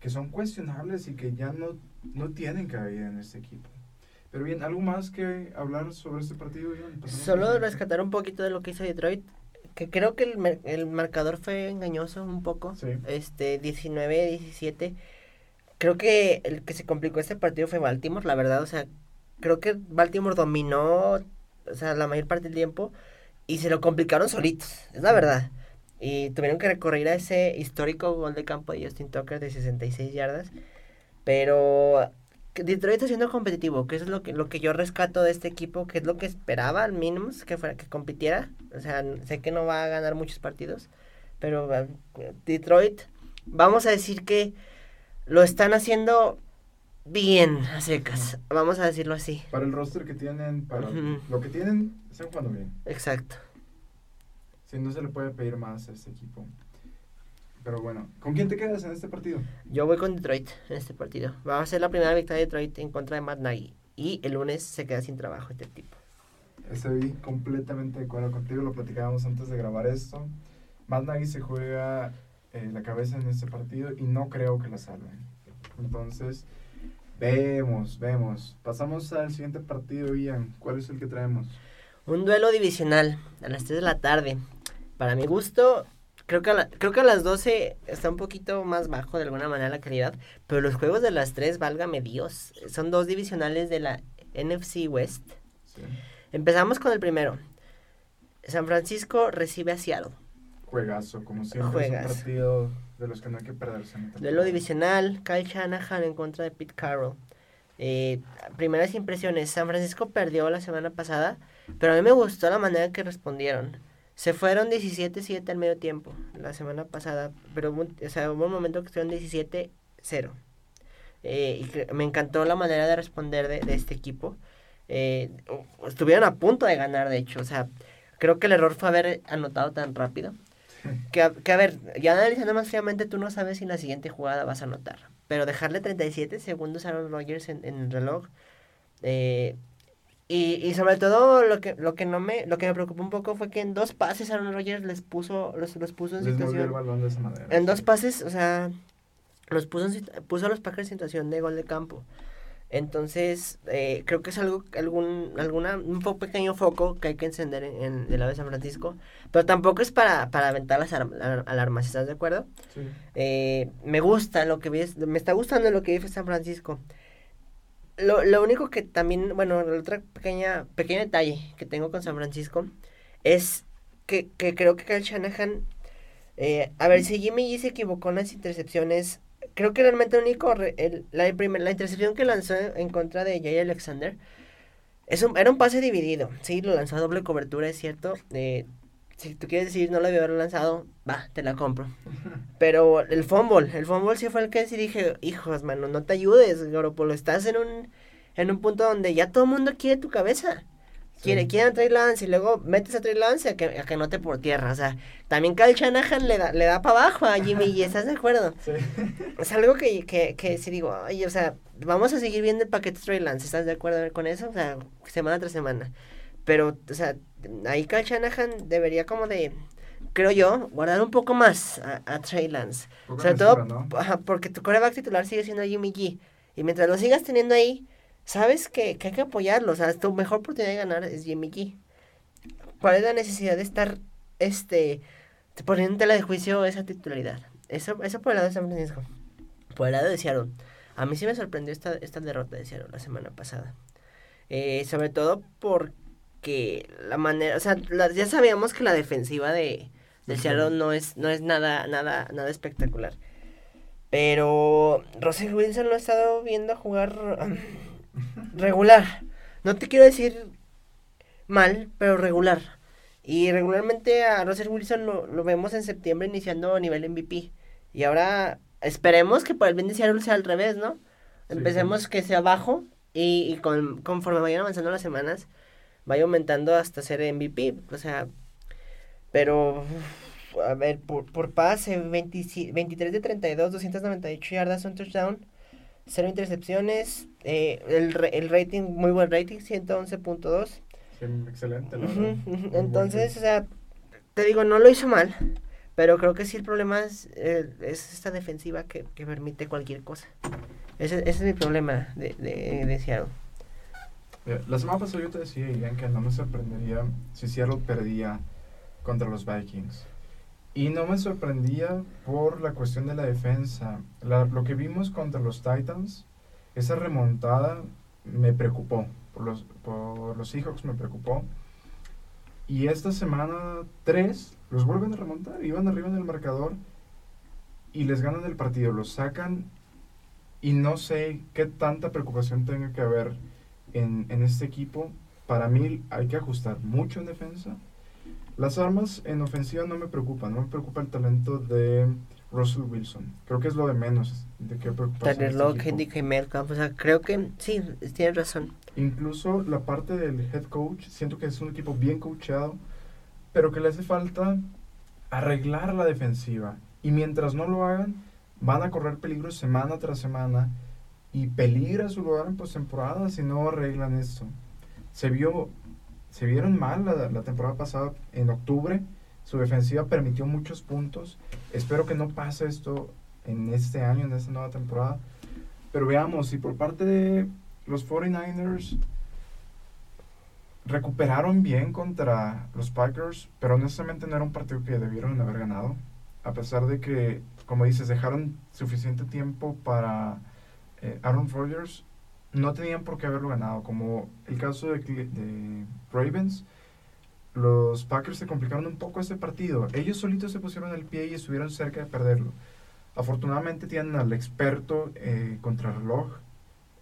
que son cuestionables y que ya no, no tienen cabida en este equipo. Pero bien, ¿algo más que hablar sobre este partido? Solo rescatar un poquito de lo que hizo Detroit, que creo que el, el marcador fue engañoso un poco, este 19-17. Creo que el que se complicó este partido fue Baltimore, la verdad, o sea, creo que Baltimore dominó, o sea, la mayor parte del tiempo y se lo complicaron solitos, es la verdad. Y tuvieron que recorrer a ese histórico gol de campo de Justin Tucker de 66 yardas. Pero Detroit está siendo competitivo, que es lo que, lo que yo rescato de este equipo, que es lo que esperaba al mínimo, que fuera que compitiera. O sea, sé que no va a ganar muchos partidos, pero Detroit, vamos a decir que lo están haciendo bien a secas, vamos a decirlo así. Para el roster que tienen, para lo que tienen, están jugando bien. Exacto. Sí, no se le puede pedir más a este equipo. Pero bueno, ¿con quién te quedas en este partido? Yo voy con Detroit en este partido. Va a ser la primera victoria de Detroit en contra de Matt Nagy. Y el lunes se queda sin trabajo este tipo. Estoy completamente de acuerdo contigo, lo platicábamos antes de grabar esto. Matt Nagy se juega eh, la cabeza en este partido y no creo que la salven. Entonces, vemos, vemos. Pasamos al siguiente partido, Ian. ¿Cuál es el que traemos? Un duelo divisional a las 3 de la tarde. Para mi gusto, creo que, a creo que a las 12 está un poquito más bajo de alguna manera la calidad, pero los juegos de las 3, válgame Dios, son dos divisionales de la NFC West. Empezamos con el primero. San Francisco recibe a Seattle. Juegazo, como siempre. Es un partido de los que no hay que perderse. Duelo divisional, Kyle Shanahan en contra de Pete Carroll. Eh, primeras impresiones, San Francisco perdió la semana pasada, pero a mí me gustó la manera en que respondieron. Se fueron 17-7 al medio tiempo la semana pasada, pero o sea, hubo un momento que estuvieron 17-0. Eh, y me encantó la manera de responder de, de este equipo. Eh, estuvieron a punto de ganar, de hecho. O sea, creo que el error fue haber anotado tan rápido. Que, que a ver, ya analizando más fríamente, tú no sabes si en la siguiente jugada vas a anotar. Pero dejarle 37 segundos a Aaron Rodgers en, en el reloj. Eh, y, y sobre todo lo que lo que no me lo que me preocupó un poco fue que en dos pases Aaron Rodgers les puso los, los puso en situación el balón de esa manera, en dos pases o sea los puso en, puso a los Packers en situación de gol de campo entonces eh, creo que es algo algún alguna un poco pequeño foco que hay que encender en, en el lado de San Francisco pero tampoco es para para aventar las alarmas ¿estás de acuerdo? Sí. Eh, me gusta lo que ves me está gustando lo que dice San Francisco lo, lo único que también, bueno, el otro pequeña, pequeño detalle que tengo con San Francisco es que, que creo que Kyle Shanahan, eh, a ver, si Jimmy G se equivocó en las intercepciones, creo que realmente el único, el, la, primer, la intercepción que lanzó en contra de Jay Alexander, es un, era un pase dividido, sí, lo lanzó a doble cobertura, es cierto, eh, si tú quieres decir no lo había lanzado, va, te la compro. Pero el fumble, el fumble sí fue el que sí dije, hijos, mano, no te ayudes, Garoppolo, estás en un, en un punto donde ya todo el mundo quiere tu cabeza. Quiere, quiere a Trey Lance y luego metes a Trey Lance a que, a que note por tierra. O sea, también Kyle Shanahan le da, le da para abajo a Jimmy y ¿estás de acuerdo? Sí. Es algo que, que, que sí digo, ay, o sea, vamos a seguir viendo el paquete Trey Lance, ¿estás de acuerdo con eso? O sea, semana tras semana. Pero, o sea, ahí Kyle Shanahan debería como de, creo yo, guardar un poco más a, a Trey Lance. Sobre todo ¿no? porque tu coreback titular sigue siendo Jimmy G. Y mientras lo sigas teniendo ahí, sabes que, que hay que apoyarlo. O sea, tu mejor oportunidad de ganar es Jimmy G. ¿Cuál es la necesidad de estar este poniendo en tela de juicio esa titularidad? Eso, eso por el lado de San Francisco. Por el lado de Seattle. A mí sí me sorprendió esta, esta derrota de Seattle la semana pasada. Eh, sobre todo porque la manera, o sea, la, ya sabíamos que la defensiva de, de Seattle no es, no es nada, nada, nada espectacular. Pero Russell Wilson lo ha estado viendo jugar um, regular. No te quiero decir mal, pero regular. Y regularmente a Russell Wilson lo, lo vemos en septiembre iniciando a nivel MVP. Y ahora esperemos que por el bien de Seattle sea al revés, ¿no? Empecemos que sea bajo y, y con, conforme vayan avanzando las semanas, vaya aumentando hasta ser MVP. O sea, pero, a ver, por, por pase, 23 de 32, 298 yardas, un touchdown, cero intercepciones, eh, el, el rating, muy buen rating, 111.2. excelente, Entonces, o sea, te digo, no lo hizo mal, pero creo que sí el problema es, eh, es esta defensiva que, que, permite cualquier cosa. Ese, ese, es mi problema de, de, de Seattle. La semana pasada yo te decía, Ian, que no me sorprendería si Seattle perdía contra los Vikings. Y no me sorprendía por la cuestión de la defensa. lo que vimos contra los Titans, esa remontada me preocupó. Por los, por los Seahawks me preocupó. Y esta semana 3 los vuelven a remontar. Iban arriba en el marcador y les ganan el partido. Los sacan y no sé qué tanta preocupación tenga que haber en, en este equipo. Para mí hay que ajustar mucho en defensa las armas en ofensiva no me preocupan, no me preocupa el talento de Russell Wilson. Creo que es lo de menos de qué Locke, y Melcamp, o sea, creo que sí, tienes razón. Incluso la parte del head coach, siento que es un equipo bien coachado, pero que le hace falta arreglar la defensiva. Y mientras no lo hagan, van a correr peligro semana tras semana y peligra su lugar en postemporada si no arreglan esto. Se vio se vieron mal la, temporada pasada en octubre. Su defensiva permitió muchos puntos. Espero que no pase esto en este año, en esta nueva temporada. Pero veamos, si por parte de los 49ers recuperaron bien contra los Packers, pero honestamente no era un partido que debieron haber ganado. A pesar de que, como dices, dejaron suficiente tiempo para eh, Aaron Rodgers no tenían por qué haberlo ganado. Como el caso de, de Ravens, los Packers se complicaron un poco ese partido. Ellos solitos se pusieron el pie y estuvieron cerca de perderlo. Afortunadamente tienen al experto eh, contra reloj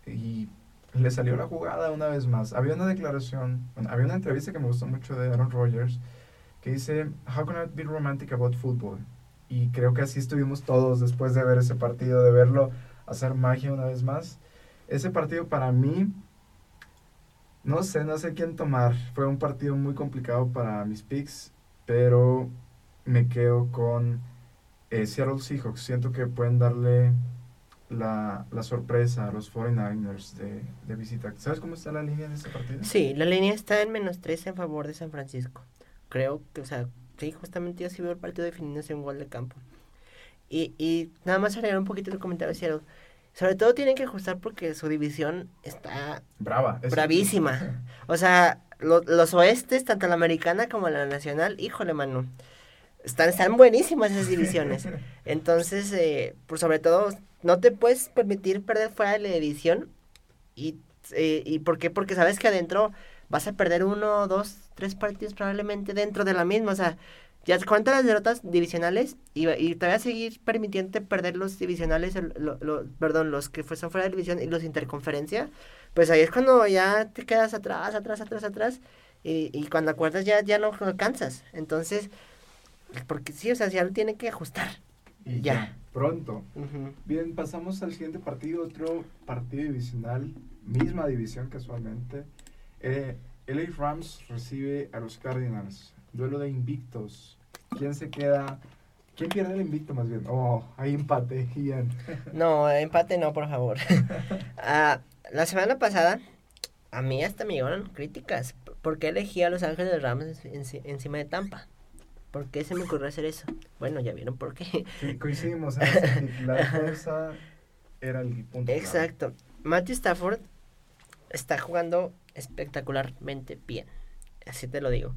y le salió la jugada una vez más. Había una declaración, había una entrevista que me gustó mucho de Aaron Rodgers que dice, How can I be romantic about football? Y creo que así estuvimos todos después de ver ese partido, de verlo hacer magia una vez más ese partido para mí, no sé, no sé quién tomar. Fue un partido muy complicado para mis picks, pero me quedo con eh, Seattle Seahawks. Siento que pueden darle la, sorpresa a los 49ers de, de visita. ¿Sabes cómo está la línea en este partido? Sí, la línea está en menos 3 en favor de San Francisco. Creo que, o sea, sí, justamente yo sí veo el partido definiéndose un gol de campo. Y, y nada más agregar un poquito el comentario Seattle. Sobre todo tienen que ajustar porque su división está brava, bravísima. O sea, los oestes, tanto la americana como la nacional, híjole, mano. Están, están buenísimas esas divisiones. Entonces, eh, por sobre todo, no te puedes permitir perder fuera de la división. Y, eh, ¿Y por qué? Porque sabes que adentro vas a perder uno, dos, tres partidos probablemente dentro de la misma. O sea, ya cuántas las derrotas divisionales y, y te voy a seguir permitiendo perder los divisionales, perdón, los que fueron fuera de división y los interconferencia, pues ahí es cuando ya te quedas atrás, atrás, atrás, atrás y, y cuando acuerdas ya, ya no alcanzas. Entonces, porque sí, o sea, ya lo tiene que ajustar. Y ya. Pronto. Bien, pasamos al siguiente partido, otro partido divisional, misma división casualmente. Eh, LA Rams recibe a los Cardinals. Duelo de invictos. ¿Quién se queda? ¿Quién pierde el invicto más bien? Oh, hay empate, Ian. No, empate no, por favor. Ah, la semana pasada, a mí hasta me llegaron críticas. ¿Por qué elegí a Los Ángeles Rams encima de Tampa? ¿Por qué se me ocurrió hacer eso? Bueno, ya vieron por qué. coincidimos. la fuerza era el punto. Exacto. Matthew Stafford está jugando espectacularmente bien. Así te lo digo.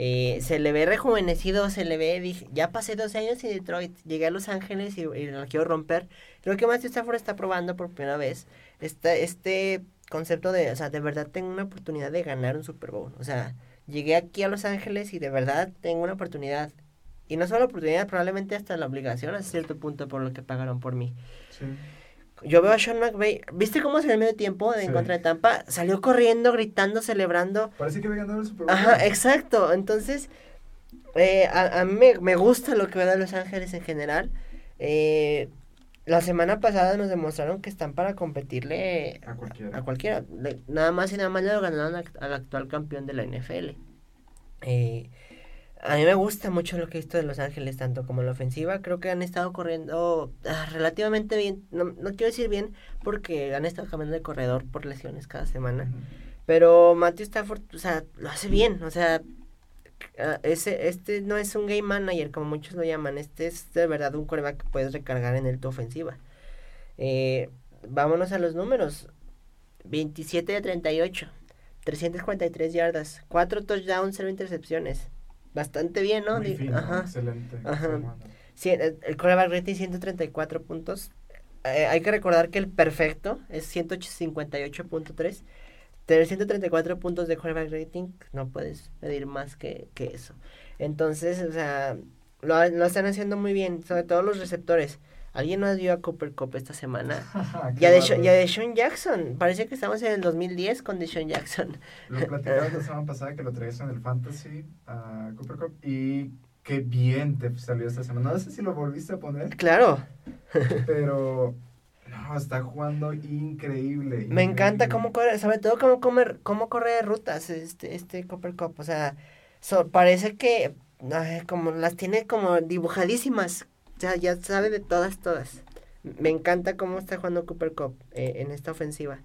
Eh, se le ve rejuvenecido, se le ve, dije, ya pasé 12 años en Detroit, llegué a Los Ángeles y, lo quiero romper. Creo que Matthew Stafford está probando por primera vez este, este concepto de, o sea, de verdad tengo una oportunidad de ganar un Super Bowl. O sea, llegué aquí a Los Ángeles y de verdad tengo una oportunidad. Y no solo la oportunidad, probablemente hasta la obligación a cierto punto por lo que pagaron por mí. Sí yo veo a Sean McVay, ¿viste cómo se el medio tiempo en contra de Tampa? Salió corriendo, gritando, celebrando. Parece que había ganado el Super Bowl. Ajá, exacto. Entonces, eh, a, a, mí me, gusta lo que va a Los Ángeles en general. Eh, la semana pasada nos demostraron que están para competirle a cualquiera. A cualquiera. nada más y nada más le ganaron al actual campeón de la NFL. Eh, a mí me gusta mucho lo que he visto de Los Ángeles, tanto como la ofensiva. Creo que han estado corriendo ah, relativamente bien. No, no, quiero decir bien porque han estado cambiando de corredor por lesiones cada semana. Pero Matthew Stafford, o sea, lo hace bien. O sea, ah, ese, este no es un game manager como muchos lo llaman. Este es de verdad un coreback que puedes recargar en el tu ofensiva. Eh, vámonos a los números. 27 de 38. 343 yardas. 4 touchdowns, 0 intercepciones bastante bien, ¿no? Ajá. Excelente. Ajá. el, el coreback rating 134 puntos. Eh, hay que recordar que el perfecto es 158.3. Tener 134 puntos de coreback rating, no puedes pedir más que, que eso. Entonces, o sea, lo, lo, están haciendo muy bien, sobre todo los receptores. ¿Alguien nos dio a Cooper Cup esta semana? ya, de, ya de Sean Jackson. Parece que estamos en el 2010 con Sean Jackson. Lo platicamos la semana pasada que lo traías en el Fantasy a Cooper Cup y qué bien te salió esta semana. No sé si lo volviste a poner. Claro. pero no, está jugando increíble. Me encanta cómo corre, sobre todo cómo, comer, cómo corre rutas este, este Cooper Cup. O sea, parece que como las tiene como dibujadísimas ya, sabe de todas, todas. Me encanta cómo está jugando Cooper Cup eh, en esta ofensiva.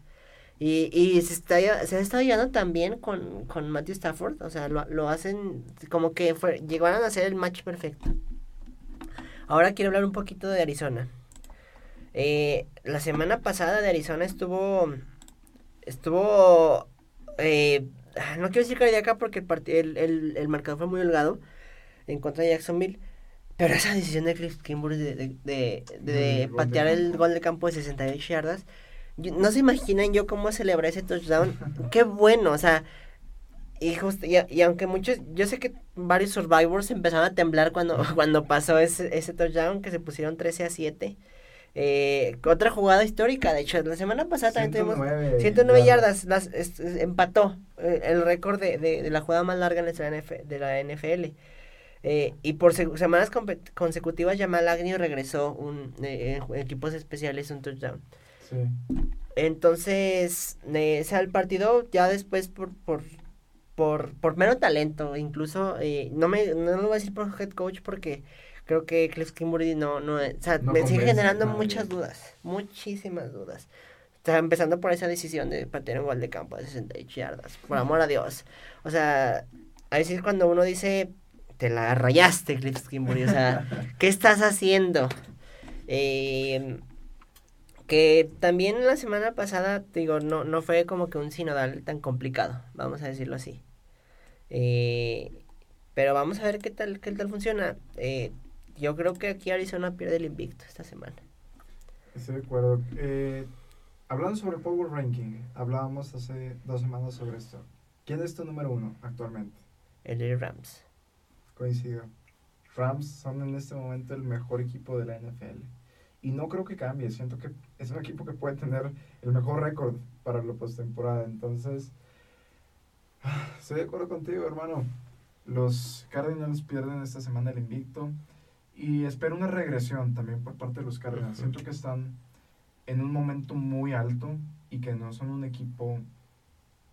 Y, y se está se está llevando también con, con Matthew Stafford. O sea, lo, lo hacen como que fue, llegaron a ser el match perfecto. Ahora quiero hablar un poquito de Arizona. Eh, la semana pasada de Arizona estuvo. Estuvo. Eh, no quiero decir cardíaca porque el, el, el, el marcador fue muy holgado en contra de Jacksonville. Pero esa decisión de Cliff Kimbrough de, de, de, de patear el gol de campo de 68 yardas, no se imaginan yo cómo celebré ese touchdown. Qué bueno, o sea, y, y, aunque muchos, yo sé que varios survivors empezaron a temblar cuando, cuando pasó ese, ese touchdown, que se pusieron 13 a 7. Eh, otra jugada histórica, de hecho, la semana pasada también tuvimos 109 yardas, las, empató eh, el récord de, de, de, la jugada más larga en la, de la NFL. Eh, y por semanas consecutivas, Jamal Agnew regresó un, eh, en equipos especiales un touchdown. Sí. Entonces, eh, sea, el partido ya después por, por, por, por mero talento, incluso, eh, no, me, no lo voy a decir por head coach porque creo que Cliff Kimberly no, no, o sea, me sigue generando muchas dudas, muchísimas dudas. O sea, empezando por esa decisión de patear un gol de campo de 68 yardas, por amor a Dios. O sea, a veces cuando uno dice, te la rayaste, Cliff Kingsbury. O sea, ¿qué estás haciendo? Eh, que también la semana pasada, digo, no, no fue como que un sinodal tan complicado, vamos a decirlo así. Eh, pero vamos a ver qué tal, qué tal funciona. Eh, yo creo que aquí Arizona pierde el invicto esta semana. Estoy de acuerdo. Eh, hablando sobre Power Ranking, hablábamos hace dos semanas sobre esto. ¿Quién es tu número uno actualmente? El Rams coincido. Rams son en este momento el mejor equipo de la NFL. Y no creo que cambie. Siento que es un equipo que puede tener el mejor récord para la postemporada. Entonces, estoy de acuerdo contigo, hermano. Los Cardinals pierden esta semana el invicto. Y espero una regresión también por parte de los Cardinals. Siento que están en un momento muy alto y que no son un equipo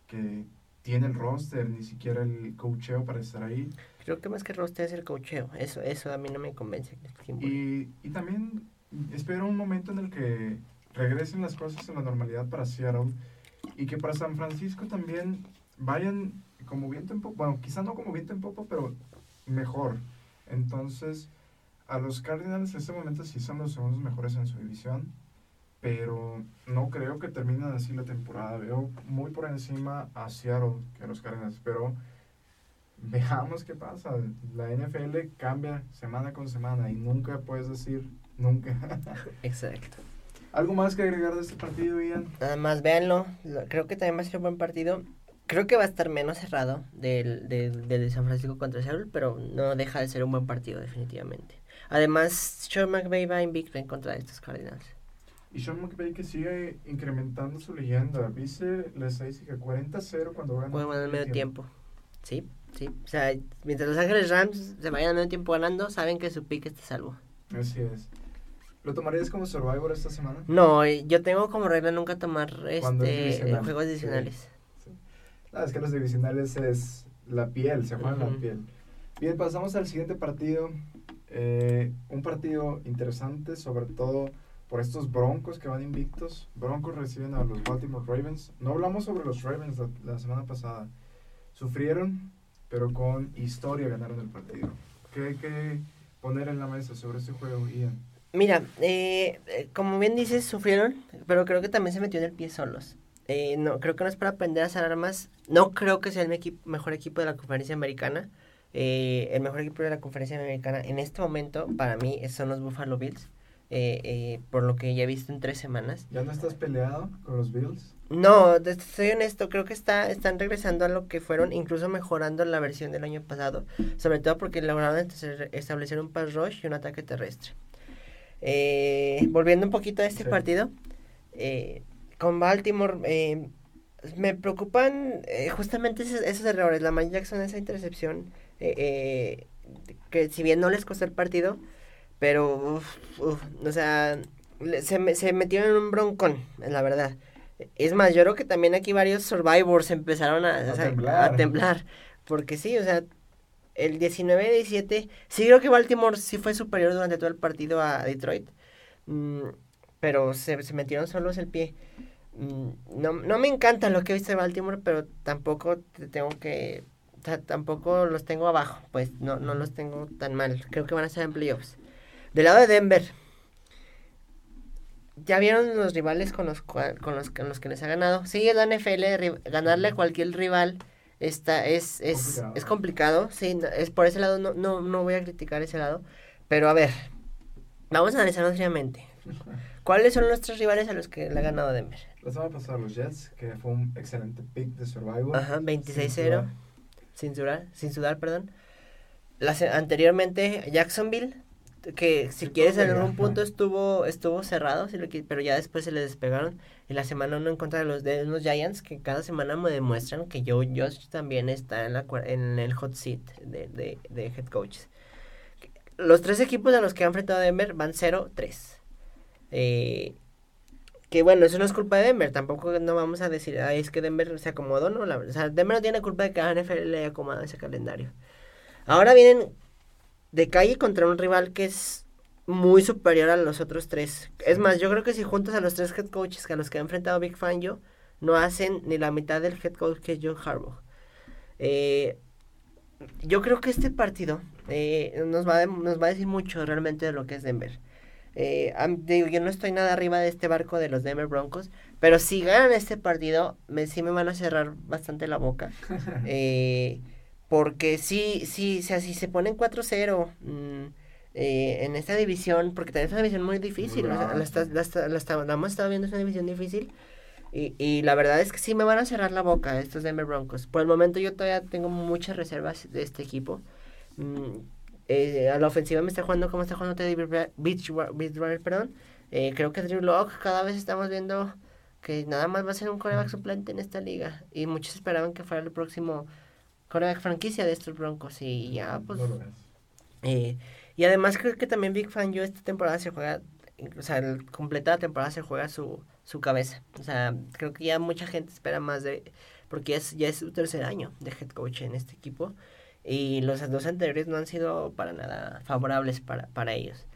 que tiene el roster, ni siquiera el cocheo para estar ahí. Creo que más que roster es el cocheo. Eso, eso a mí no me convence. Y, y también espero un momento en el que regresen las cosas a la normalidad para Seattle y que para San Francisco también vayan como viento en popa, bueno, quizá no como viento en popa, pero mejor. Entonces, a los Cardinals en este momento sí son los segundos mejores en su división pero no creo que terminen así la temporada. Veo muy por encima a Seattle que a los Cardinals, pero veamos qué pasa. La NFL cambia semana con semana y nunca puedes decir nunca. Exacto. ¿Algo más que agregar de este partido, Ian? Nada más, véanlo. Creo que también va a ser un buen partido. Creo que va a estar menos cerrado del, del, de San Francisco contra Seattle, pero no deja de ser un buen partido, definitivamente. Además, Sean McVay va invicto en contra de estos Cardinals. Y Sean McVay que sigue incrementando su leyenda. Viste la estadística 40-0 cuando ganan. Bueno, en el medio tiempo. Sí, sí. O sea, mientras los Ángeles Rams se vayan medio tiempo ganando, saben que su pick está salvo. Así es. ¿Lo tomarías como Survivor esta semana? No, yo tengo como regla nunca tomar este juegos adicionales. Sí, es que los divisionales es la piel, se juega la piel. Bien, pasamos al siguiente partido. Eh, un partido interesante, sobre todo por estos Broncos que van invictos. Broncos reciben a los Baltimore Ravens. No hablamos sobre los Ravens la, semana pasada. Sufrieron, pero con historia ganaron el partido. ¿Qué hay que poner en la mesa sobre este juego, Ian? Mira, eh, eh, como bien dices, sufrieron, pero creo que también se metió en el pie solos. Eh, no, creo que no es para aprender a hacer armas. No creo que sea el mejor equipo de la conferencia americana. el mejor equipo de la conferencia americana en este momento, para mí, son los Buffalo Bills. por lo que ya he visto en tres semanas. ¿Ya no estás peleado con los Bills? No, soy honesto, creo que está, están regresando a lo que fueron, incluso mejorando la versión del año pasado, sobre todo porque lograron establecer un pass rush y un ataque terrestre. Eh, volviendo un poquito a este partido, eh, con Baltimore, eh, me preocupan justamente esos, errores. La Mike Jackson, esa intercepción, que si bien no les costó el partido, pero, o sea, se, se metieron en un broncón, la verdad. Es más, yo creo que también aquí varios survivors empezaron a, a temblar. Porque sí, o sea, el 19-17, sí creo que Baltimore sí fue superior durante todo el partido a Detroit, mm, pero se, se, metieron solos el pie. Mm, no, no me encanta lo que he visto de Baltimore, pero tampoco te tengo que... tampoco los tengo abajo, pues no, no los tengo tan mal. Creo que van a ser en playoffs. Del lado de Denver, ya vieron los rivales con los, con los, con los que les ha ganado. Sí, es la NFL, ganarle a cualquier rival Está, es, es, complicado. es complicado, sí, es por ese lado no, no, no voy a criticar ese lado, pero a ver, vamos a analizarlo seriamente. ¿Cuáles son nuestros rivales a los que le ha ganado Denver? Los vamos a pasar los Jets, que fue un excelente pick de Survival. Ajá, 26-0, sin sudar, sin sudar, perdón. Las, anteriormente Jacksonville, que si quieres en algún punto estuvo estuvo cerrado, pero ya después se le despegaron. Y la semana uno en contra de los, de los Giants, que cada semana me demuestran que Joe Josh también está en, la, en el hot seat de, de, de head coaches. Los tres equipos a los que han enfrentado a Denver van 0-3. Eh, que bueno, eso no es culpa de Denver, tampoco no vamos a decir, es que Denver se acomodó, no, la, o sea, Denver no tiene culpa de que a NFL le haya acomodado ese calendario. Ahora vienen de calle contra un rival que es muy superior a los otros tres. Es más, yo creo que si juntas a los tres head coaches que a los que ha enfrentado Big Fangio, no hacen ni la mitad del head coach que es John Harbaugh. Eh, yo creo que este partido eh, nos, va nos va a decir mucho realmente de lo que es Denver. Eh, yo no estoy nada arriba de este barco de los Denver Broncos, pero si ganan este partido, me, sí me van a cerrar bastante la boca. porque sí, sí, o sea, si se ponen 4-0 mm, eh, en esta división, porque también es una división muy difícil, la, la, hemos estado viendo, es una división difícil. Y, y la verdad es que sí me van a cerrar la boca estos Denver Broncos. Por el momento yo todavía tengo muchas reservas de este equipo. Mm, eh, a la ofensiva me está jugando como está jugando Teddy Bridgewater, perdón. Eh, creo que Drew Locke cada vez estamos viendo que nada más va a ser un coreback suplente en esta liga. Y muchos esperaban que fuera el próximo coreback franquicia de estos Broncos y ya pues... Eh, y además creo que también Big Fan yo esta temporada se juega, o sea, el, completa la temporada se juega su, su cabeza. O sea, creo que ya mucha gente espera más de, porque es, ya es su tercer año de head coach en este equipo. Y los dos anteriores no han sido para nada favorables para, para ellos.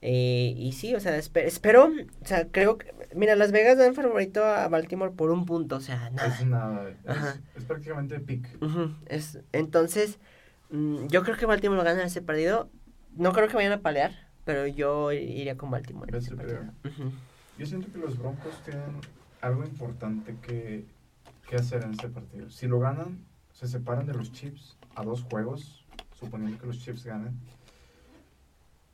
Eh, y sí, o sea, espero, o sea, creo que, mira, Las Vegas dan favorito a Baltimore por un punto, o sea, nada. Es nada, es, prácticamente pick. es, entonces, mm, yo creo que Baltimore gana ese partido, no creo que vayan a palear, pero yo iría con Baltimore. Yo siento que los Broncos tienen algo importante que, que hacer en este partido. Si lo ganan, se separan de los Chips a dos juegos, suponiendo que los Chips ganen.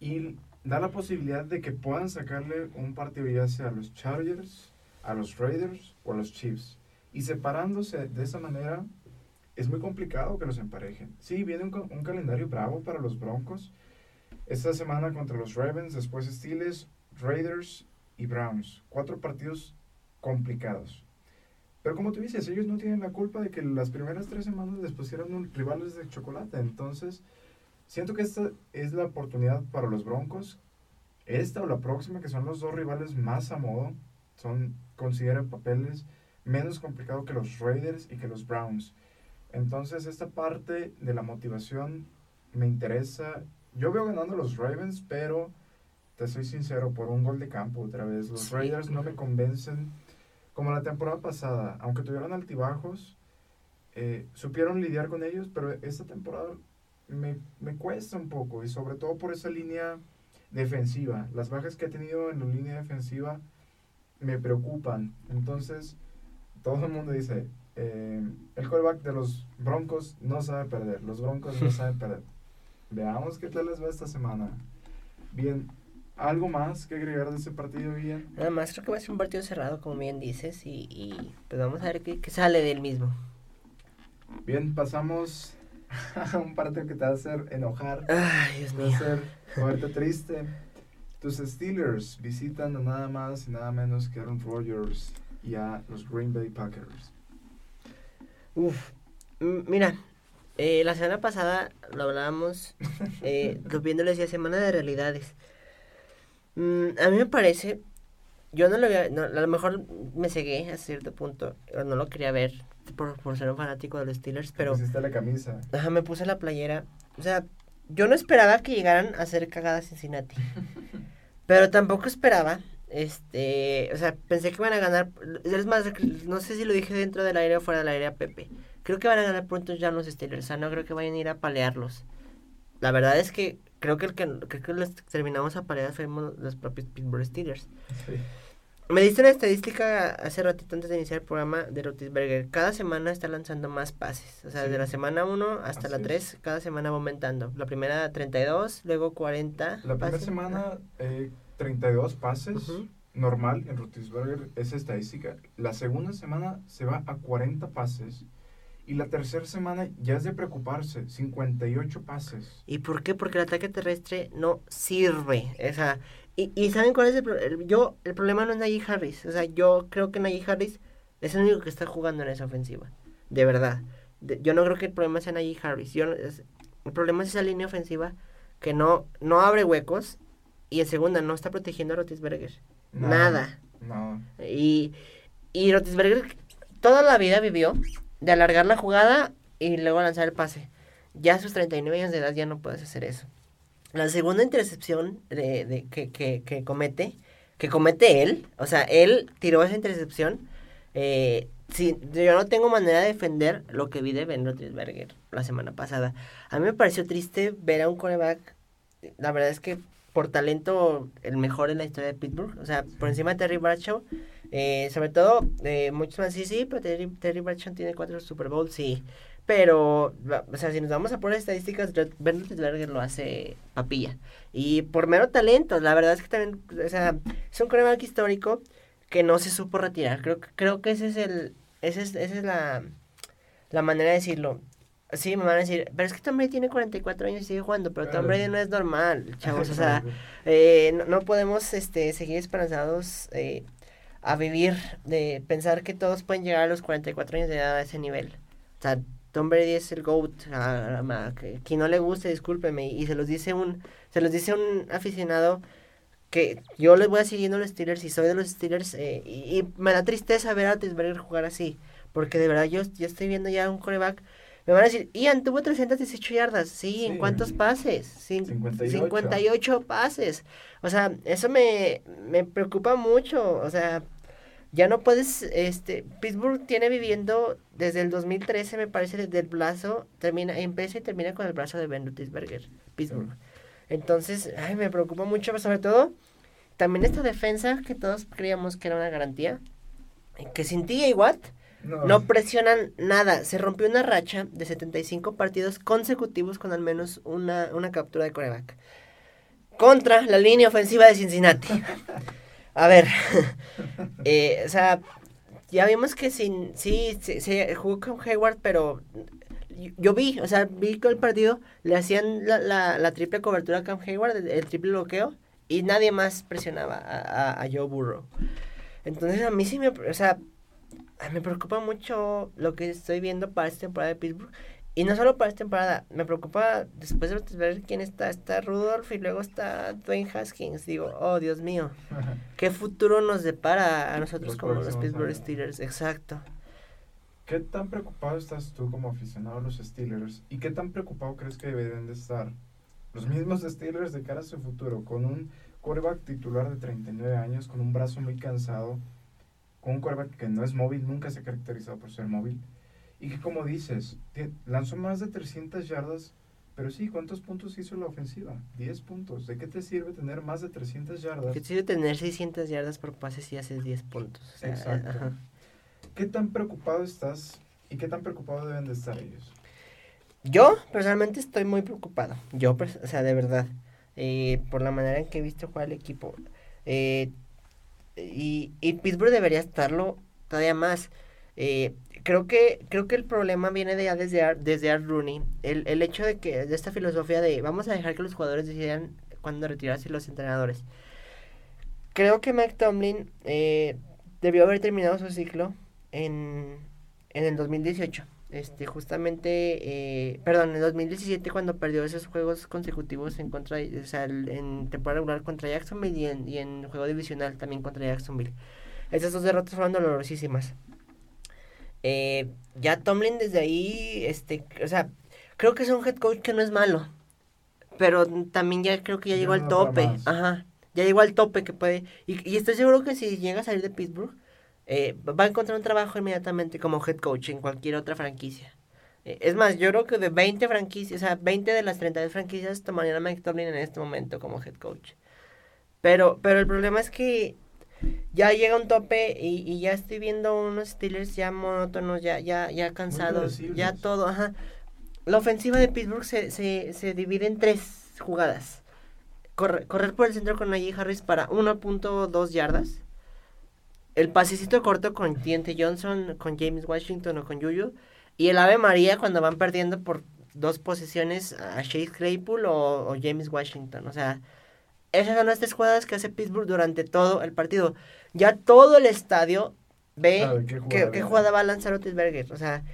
Y da la posibilidad de que puedan sacarle un partido ya sea a los Chargers, a los Raiders o a los Chiefs. Y separándose de esa manera, es muy complicado que los emparejen. Sí, viene un, un calendario bravo para los Broncos. Esta semana contra los Ravens, después Steelers, Raiders y Browns. Cuatro partidos complicados. Pero como tú dices, ellos no tienen la culpa de que las primeras tres semanas les pusieron rivales de chocolate. Entonces, Siento que esta es la oportunidad para los Broncos esta o la próxima, que son los dos rivales más a modo, son, considero papeles menos complicados que los Raiders y que los Browns. Entonces, esta parte de la motivación me interesa. Yo veo ganando los Ravens, pero te soy sincero, por un gol de campo otra vez. Los Raiders no me convencen como la temporada pasada, aunque tuvieron altibajos, eh, supieron lidiar con ellos, pero esta temporada me, me, cuesta un poco y sobre todo por esa línea defensiva. Las bajas que ha tenido en la línea defensiva me preocupan. Entonces, todo el mundo dice, eh, el callback de los Broncos no sabe perder, los Broncos no saben perder. Veamos qué tal les va esta semana. Bien, ¿Algo más que agregar de ese partido, bien? Nada más creo que va a ser un partido cerrado, como bien dices, y, y pues vamos a ver qué, qué sale del mismo. Bien, pasamos un partido que te va a hacer enojar. Ay, Dios mío. Te va a hacer triste. Tus Steelers visitan a nada más y nada menos que Aaron Rodgers y a los Green Bay Packers. Uf, mira, eh, la semana pasada lo hablábamos, eh, viéndoles ya semana de realidades. Mm, a mí me parece, yo no lo había, no, a lo mejor me cegué a cierto punto, no lo quería ver por, por ser un fanático de los Steelers, pero... Pusiste la camisa. Ajá, me puse la playera. O sea, yo no esperaba que llegaran a hacer cagada Cincinnati. pero tampoco esperaba, este, o sea, pensé que iban a ganar, es más, no sé si lo dije dentro del aire o fuera del aire a Pepe. Creo que van a ganar pronto ya los Steelers, o sea, no creo que vayan a ir a palearlos. La verdad es que creo que el que, creo que los terminamos a palear fuimos los propios Pittsburgh Steelers. Me diste una estadística hace ratito antes de iniciar el programa de Rotisberger. Cada semana está lanzando más pases. O sea, desde la semana 1 hasta la 3, cada semana va aumentando. La primera 32, luego 40. La primera semana eh, 32 pases. Normal en Rotisberger, esa estadística. La segunda semana se va a 40 pases. Y la tercera semana ya es de preocuparse, 58 pases. ¿Y por qué? Porque el ataque terrestre no sirve. O sea, y, y ¿saben cuál es el problema? Yo, el problema no es Najee Harris. O sea, yo creo que Najee Harris es el único que está jugando en esa ofensiva. De verdad. yo no creo que el problema sea Najee Harris. Yo, el problema es esa línea ofensiva que no, no abre huecos. Y en segunda, no está protegiendo a Rotisberger. Nada. No. Y, y Rotisberger toda la vida vivió de alargar la jugada y luego lanzar el pase. Ya a sus 39 años de edad ya no puedes hacer eso. La segunda intercepción de, de que, que, que, comete, que comete él, o sea, él tiró esa intercepción. Eh, si, yo no tengo manera de defender lo que vi de Ben Roethlisberger la semana pasada. A mí me pareció triste ver a un coreback, la verdad es que por talento el mejor en la historia de Pittsburgh, o sea, por encima de Terry Bradshaw, eh, sobre todo, eh, muchos más, sí, sí, pero Terry, Terry Bradshaw tiene cuatro Super Bowls, sí. Pero, o sea, si nos vamos a poner estadísticas, Ben Roethlisberger lo hace papilla. Y por mero talento, la verdad es que también, o sea, es un coreback histórico que no se supo retirar. Creo, creo que ese es el, ese es, esa es la, la manera de decirlo. Sí, me van a decir, pero es que Tom Brady tiene 44 años y sigue jugando, pero Tom Brady no es normal, chavos. O sea, eh, no, no, podemos este, seguir esperanzados eh, a vivir, de pensar que todos pueden llegar a los 44 años de edad a ese nivel. O sea, Tom Brady es el GOAT, a, a, quien no le guste, discúlpeme, y se los dice un, se los dice un aficionado que yo les voy a siguiendo a los Steelers y soy de los Steelers, eh, y, y, me da tristeza ver a Tisberger jugar así, porque de verdad yo, yo estoy viendo ya un coreback me van a decir, Ian tuvo 318 yardas. Sí, sí ¿en cuántos pases? Cin 58. 58 pases. O sea, eso me, me preocupa mucho. O sea, ya no puedes, este, Pittsburgh tiene viviendo desde el 2013, me parece, desde el brazo, termina, empieza y termina con el brazo de Ben Roethlisberger, Pittsburgh. Entonces, ay, me preocupa mucho, sobre todo, también esta defensa que todos creíamos que era una garantía, que sin TJ Watt no. no presionan nada. Se rompió una racha de 75 partidos consecutivos con al menos una, una captura de coreback. Contra la línea ofensiva de Cincinnati. A ver, eh, o sea, ya vimos que sin, sí, se jugó con Hayward, pero yo vi, o sea, vi que el partido le hacían la, triple cobertura a Cam Hayward, el, triple bloqueo, y nadie más presionaba a, a, Joe Burrow. Entonces a mí sí me, o sea, me preocupa mucho lo que estoy viendo para esta temporada de Pittsburgh. Y no solo para esta temporada, me preocupa después de ver quién está. Está Rudolph y luego está Dwayne Haskins. Digo, oh Dios mío, ¿qué futuro nos depara a nosotros como los Pittsburgh Steelers? Exacto. ¿Qué tan preocupado estás tú como aficionado a los Steelers? ¿Y qué tan preocupado crees que deben de estar los mismos Steelers de cara a su futuro? Con un quarterback titular de 39 años, con un brazo muy cansado, con un quarterback que no es móvil, nunca se ha caracterizado por ser móvil y que como dices, lanzó más de 300 yardas, pero sí, ¿cuántos puntos hizo la ofensiva? 10 puntos. ¿De qué te sirve tener más de 300 yardas? ¿Qué te sirve tener 600 yardas por pase si haces 10 puntos? Exacto. ¿Qué tan preocupado estás y qué tan preocupado deben de estar ellos? Yo personalmente estoy muy preocupado. Yo, o sea, de verdad. Eh, por la manera en que he visto jugar el equipo. Eh, y, y Pittsburgh debería estarlo todavía más. Eh, creo que creo que el problema viene de ya desde desde Art Rooney. El, el hecho de que de esta filosofía de vamos a dejar que los jugadores decidan cuándo retirarse los entrenadores. Creo que Mike Tomlin eh, debió haber terminado su ciclo en, en el 2018 este justamente eh, perdón en el 2017 cuando perdió esos juegos consecutivos en contra o sea, en temporada regular contra Jacksonville y en, y en juego divisional también contra Jacksonville. Esas dos derrotas fueron dolorosísimas eh, ya Tomlin desde ahí, este, o sea, creo que es un head coach que no es malo, pero también ya creo que ya, llegó al tope, ajá, ya llegó al tope que puede, y, y, estoy seguro que si llega a salir de Pittsburgh, eh, va a encontrar un trabajo inmediatamente como head coach en cualquier otra franquicia. Eh, es más, yo creo que de 20 franquicias, o sea, 20 de las 32 franquicias tomarían a Mike Tomlin en este momento como head coach. Pero, pero el problema es que ya llega un tope y, y, ya estoy viendo unos Steelers ya monótonos, ya, ya, ya cansados, ya todo, ajá. La ofensiva de Pittsburgh se, se, se divide en tres jugadas. Corre, correr por el centro con Najee Harris para 1.2 yardas. El pasecito corto con Tiente Johnson, con James Washington o con Yuyu. Y el Ave María cuando van perdiendo por dos posesiones a Chase Claypool o, o James Washington. O sea, esas son las tres jugadas que hace Pittsburgh durante todo el partido. Ya todo el estadio ve qué, jugada, va a lanzar Otisberger. O sea,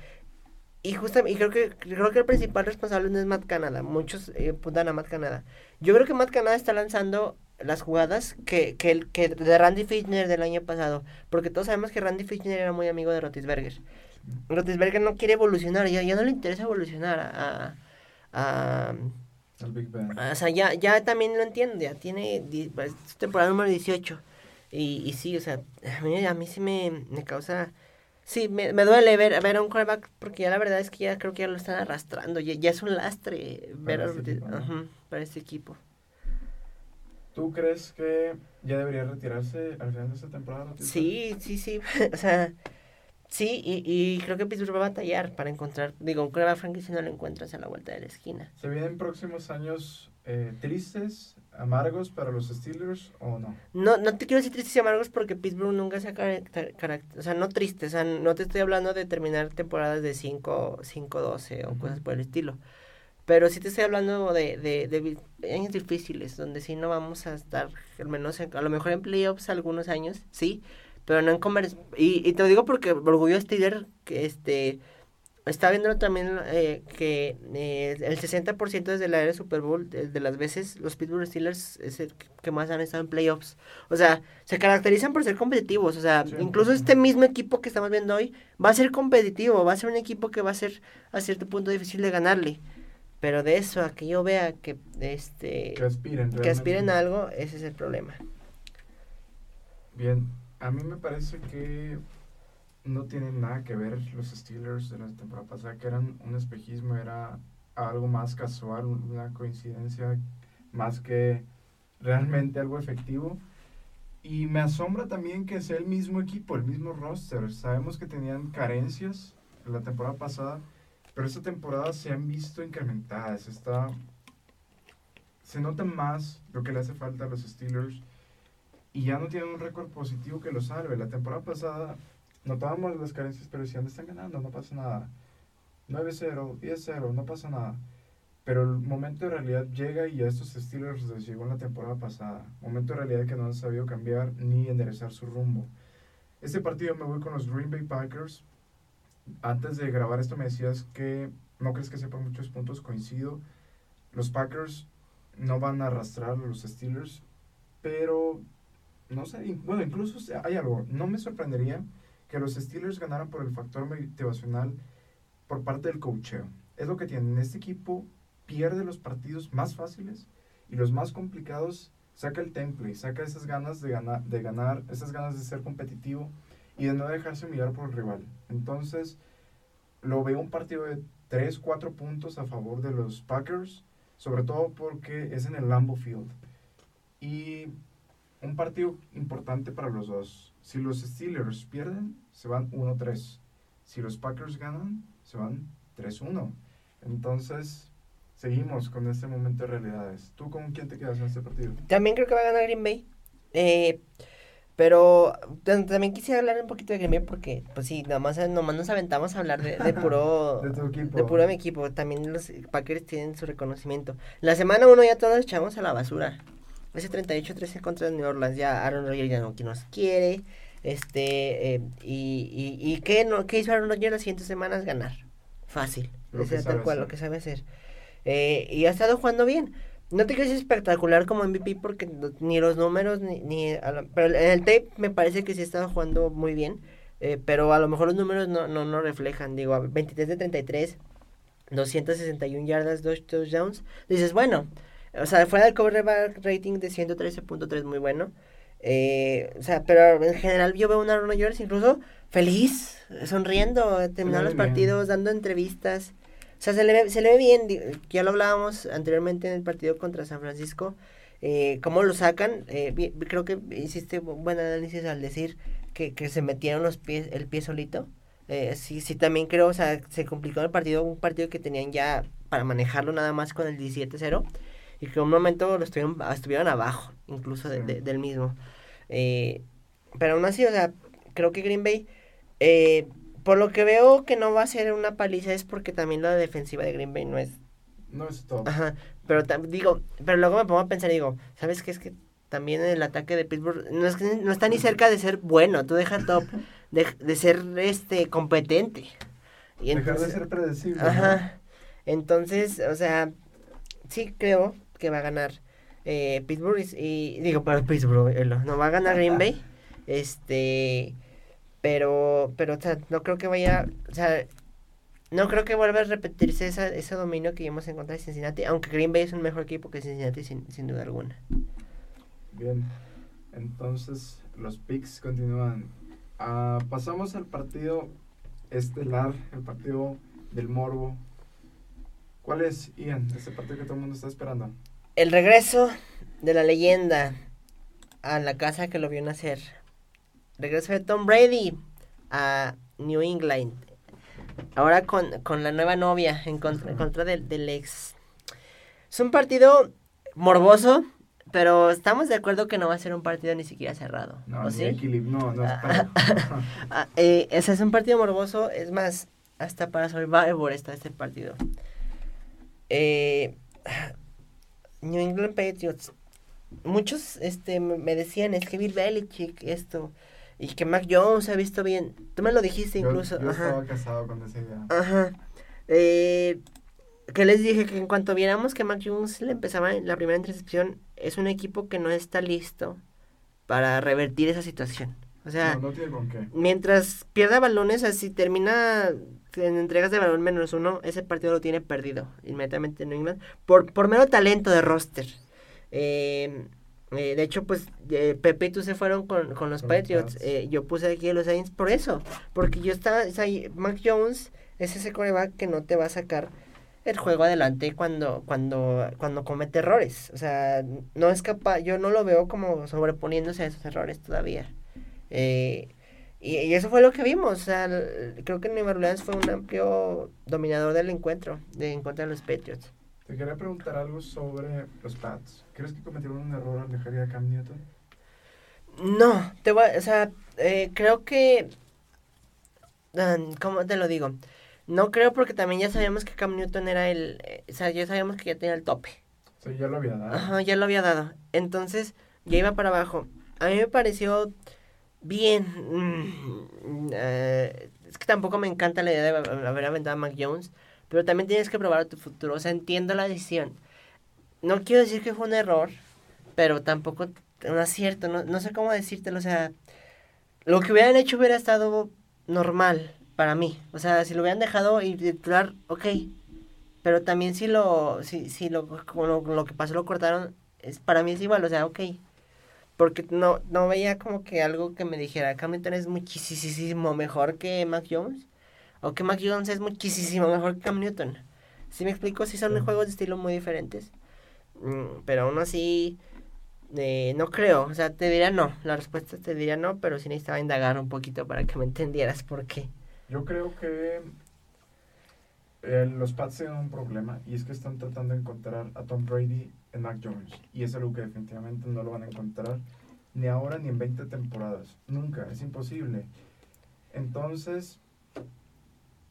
y justamente, y creo que, creo que el principal responsable no es Matt Canada. Muchos eh, apuntan a Matt Canada. Yo creo que Matt Canada está lanzando las jugadas que, que, que de Randy Fitchner del año pasado. Porque todos sabemos que Randy Fitchner era muy amigo de Rotisberger. Rotisberger no quiere evolucionar, ya, ya no le interesa evolucionar a, a o sea, ya, ya también lo entiendo, ya tiene pues, temporada número 18. Y, y sí, o sea, a mí, a mí sí me, me causa... Sí, me, me duele ver, ver a un quarterback porque ya la verdad es que ya creo que ya lo están arrastrando. Ya, ya es un lastre ver para, este equipo, para este equipo. ¿Tú crees que ya debería retirarse al final de esta temporada? Sí, sí, sí. o sea, Sí, y, y creo que Pittsburgh va a batallar para encontrar, digo, un Frank franquicia no lo encuentras a la vuelta de la esquina. ¿Se vienen próximos años eh, tristes, amargos para los Steelers o no? No, no te quiero decir tristes y amargos porque Pittsburgh nunca se ha caracterizado, o sea, no tristes, o sea, no te estoy hablando de terminar temporadas de 5, 5 12 o cosas por el estilo. Pero sí te estoy hablando de, de, de, años difíciles, donde sí no vamos a estar, al menos, a lo mejor en playoffs algunos años, sí, pero no en comer Y, y te lo digo porque Orgullo Steeler, que este, está viendo también eh, que eh, el 60% desde la era Super Bowl, de, las veces, los Pittsburgh Steelers es el que más han estado en playoffs. O sea, se caracterizan por ser competitivos. O sea, incluso este mismo equipo que estamos viendo hoy va a ser competitivo, va a ser un equipo que va a ser a cierto punto difícil de ganarle. Pero de eso a que yo vea que este que aspiren, que aspiren a algo, ese es el problema. Bien, a mí me parece que no tienen nada que ver los Steelers de la temporada pasada, que eran un espejismo, era algo más casual, una coincidencia más que realmente algo efectivo. Y me asombra también que sea el mismo equipo, el mismo roster. Sabemos que tenían carencias la temporada pasada, pero esta temporada se han visto incrementadas. Está, se nota más lo que le hace falta a los Steelers y ya no tienen un récord positivo que lo salve. La temporada pasada notábamos las carencias, pero decían, están ganando, no pasa nada. 9-0, 10-0, no pasa nada. Pero el momento de realidad llega y a estos Steelers les llegó en la temporada pasada. Momento de realidad que no han sabido cambiar ni enderezar su rumbo. Este partido me voy con los Green Bay Packers. Antes de grabar esto me decías que ¿No crees que sea por muchos puntos? Coincido. Los Packers no van a arrastrar a los Steelers, pero no sé, bueno, incluso hay algo. No me sorprendería que los Steelers ganaran por el factor motivacional por parte del coacheo. Es lo que tienen. Este equipo pierde los partidos más fáciles y los más complicados saca el temple, saca esas ganas de ganar, de ganar, esas ganas de ser competitivo y de no dejarse mirar por el rival. Entonces, lo veo un partido de 3, 4 puntos a favor de los Packers, sobre todo porque es en el Lambo Field. Y un partido importante para los dos. Si los Steelers pierden, se van 1-3. Si los Packers ganan, se van 3-1. Entonces, seguimos con este momento de realidades. ¿Tú con quién te quedas en este partido? También creo que va a ganar Green Bay. Eh, pero también quisiera hablar un poquito de Green Bay porque, pues sí, nomás, nomás nos aventamos a hablar de, de puro... de tu equipo. De puro mi equipo. También los Packers tienen su reconocimiento. La semana uno ya todos echamos a la basura. Ese 38-13 contra New Orleans. Ya Aaron Rodgers ya no nos quiere. Este, eh, y, y, y ¿qué, no, ¿qué hizo Aaron Rodgers las siguientes semanas? Ganar. Fácil. Lo tal cual, lo que sabe hacer. Eh, y ha estado jugando bien. No te crees espectacular como MVP porque ni los números ni... ni pero en el tape me parece que sí ha estado jugando muy bien. Eh, pero a lo mejor los números no, no, no reflejan. Digo, 23 de 33, 261 yardas, 2 touchdowns. Dices, bueno, o sea, fuera del cover rating de 113.3, muy bueno. Eh, o sea, pero en general yo veo a Aaron Rodgers incluso feliz, sonriendo, terminando los partidos, dando entrevistas. O sea, se le ve, se le ve bien, ya lo hablábamos anteriormente en el partido contra San Francisco, eh, cómo lo sacan, eh, creo que hiciste buen análisis al decir que, que se metieron los pies, el pie solito. Eh, sí, sí, también creo, o sea, se complicó el partido, un partido que tenían ya para manejarlo nada más con el 17-0 y que en un momento lo estuvieron, estuvieron abajo, incluso del mismo. Eh, pero aún así, o sea, creo que Green Bay eh, por lo que veo que no va a ser una paliza es porque también la defensiva de Green Bay no es... No es top. Ajá, pero digo, pero luego me pongo a pensar y digo, ¿sabes qué? Es que también el ataque de Pittsburgh no, es, no está ni cerca de ser bueno, tú deja top, de, de ser este competente. Y Dejar de ser predecible. Ajá. Entonces, o sea, sí creo que va a ganar eh, Pittsburgh y, y digo, para Pittsburgh, no va a ganar Green Bay. Este pero, pero, o sea, no creo que vaya, o sea, no creo que vuelva a repetirse esa, ese dominio que hemos encontrado en Cincinnati, aunque Green Bay es un mejor equipo que Cincinnati sin, sin duda alguna. Bien, entonces los picks continúan. Ah, pasamos al partido estelar, el partido del Morbo. ¿Cuál es, Ian, ese partido que todo el mundo está esperando? El regreso de la leyenda a la casa que lo vio nacer regreso de Tom Brady a New England. Ahora con, la nueva novia en contra, en contra del, ex. Es un partido morboso, pero estamos de acuerdo que no va a ser un partido ni siquiera cerrado. No, ¿o sí? no, no es ah, eh, ese es un partido morboso, es más, hasta para Survivor está este partido. Eh, New England Patriots. Muchos este, me decían, es que Bill Belichick, esto y que Mac Jones ha visto bien. Tú me lo dijiste incluso. Yo, estaba casado con esa idea. Ajá. Eh, que les dije que en cuanto viéramos que Mac Jones le empezaba la primera intercepción, es un equipo que no está listo para revertir esa situación. O sea, no, tiene con qué. mientras pierda balones, así termina en entregas de balón menos uno, ese partido lo tiene perdido inmediatamente en New England por, por mero talento de roster. Eh, eh, de hecho, pues eh, Pepe y tú se fueron con, con los Patriots. Eh, yo puse aquí a los Saints por eso. Porque yo estaba. O sea, Mac Jones es ese coreback que no te va a sacar el juego adelante cuando, cuando, cuando comete errores. O sea, no es capaz. Yo no lo veo como sobreponiéndose a esos errores todavía. Y, y, eso fue lo que vimos. O sea, creo que Nueva Orleans fue un amplio dominador del encuentro, de en contra de los Patriots. Te quería preguntar algo sobre los Pats. ¿Crees que cometieron un error al dejar ir a Cam Newton? No, te voy, o sea, eh, creo que, ¿cómo te lo digo? No creo porque también ya sabíamos que Cam Newton era el, eh, o sea, ya sabíamos que ya tenía el tope. Sí, ya lo había dado. Ajá, ya lo había dado. Entonces, ya iba para abajo. A mí me pareció bien. Mm, eh, es que tampoco me encanta la idea de haber aventado a Mac Jones. pero también tienes que probar tu futuro. O sea, entiendo la decisión. No quiero decir que fue un error, pero tampoco un acierto, no, no sé cómo decírtelo, o sea, lo que hubieran hecho hubiera estado normal para mí. O sea, si lo hubieran dejado y titular, ok. Pero también si lo, si, si lo, lo, lo que pasó lo cortaron, es, para mí es igual, o sea, ok. Porque no, no veía como que algo que me dijera, Cam Newton es muchísimo mejor que Mac Jones. O que Mac Jones es muchísimo mejor que Cam Newton. Si me explico, si son juegos de estilo muy diferentes. Mm, pero aún así, eh, no creo. O sea, te diría no. La respuesta te diría no, pero sí necesitaba indagar un poquito para que me entendieras por qué. Yo creo que eh, los Pats tienen un problema y es que están tratando de encontrar a Tom Brady en Mac Jones. Y es algo que definitivamente no lo van a encontrar ni ahora ni en 20 temporadas. Nunca, es imposible. Entonces,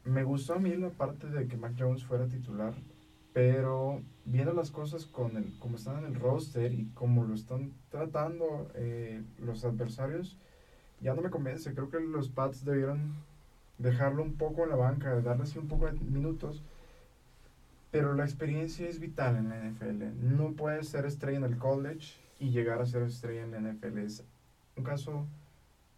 me gustó a mí la parte de que Mac Jones fuera titular, pero viendo las cosas con el, como están en el roster y como lo están tratando eh, los adversarios, ya no me convence. Creo que los Pats debieron dejarlo un poco en la banca, darle así un poco de minutos pero la experiencia es vital en la NFL. No puedes ser estrella en el college y llegar a ser estrella en la NFL. Es un caso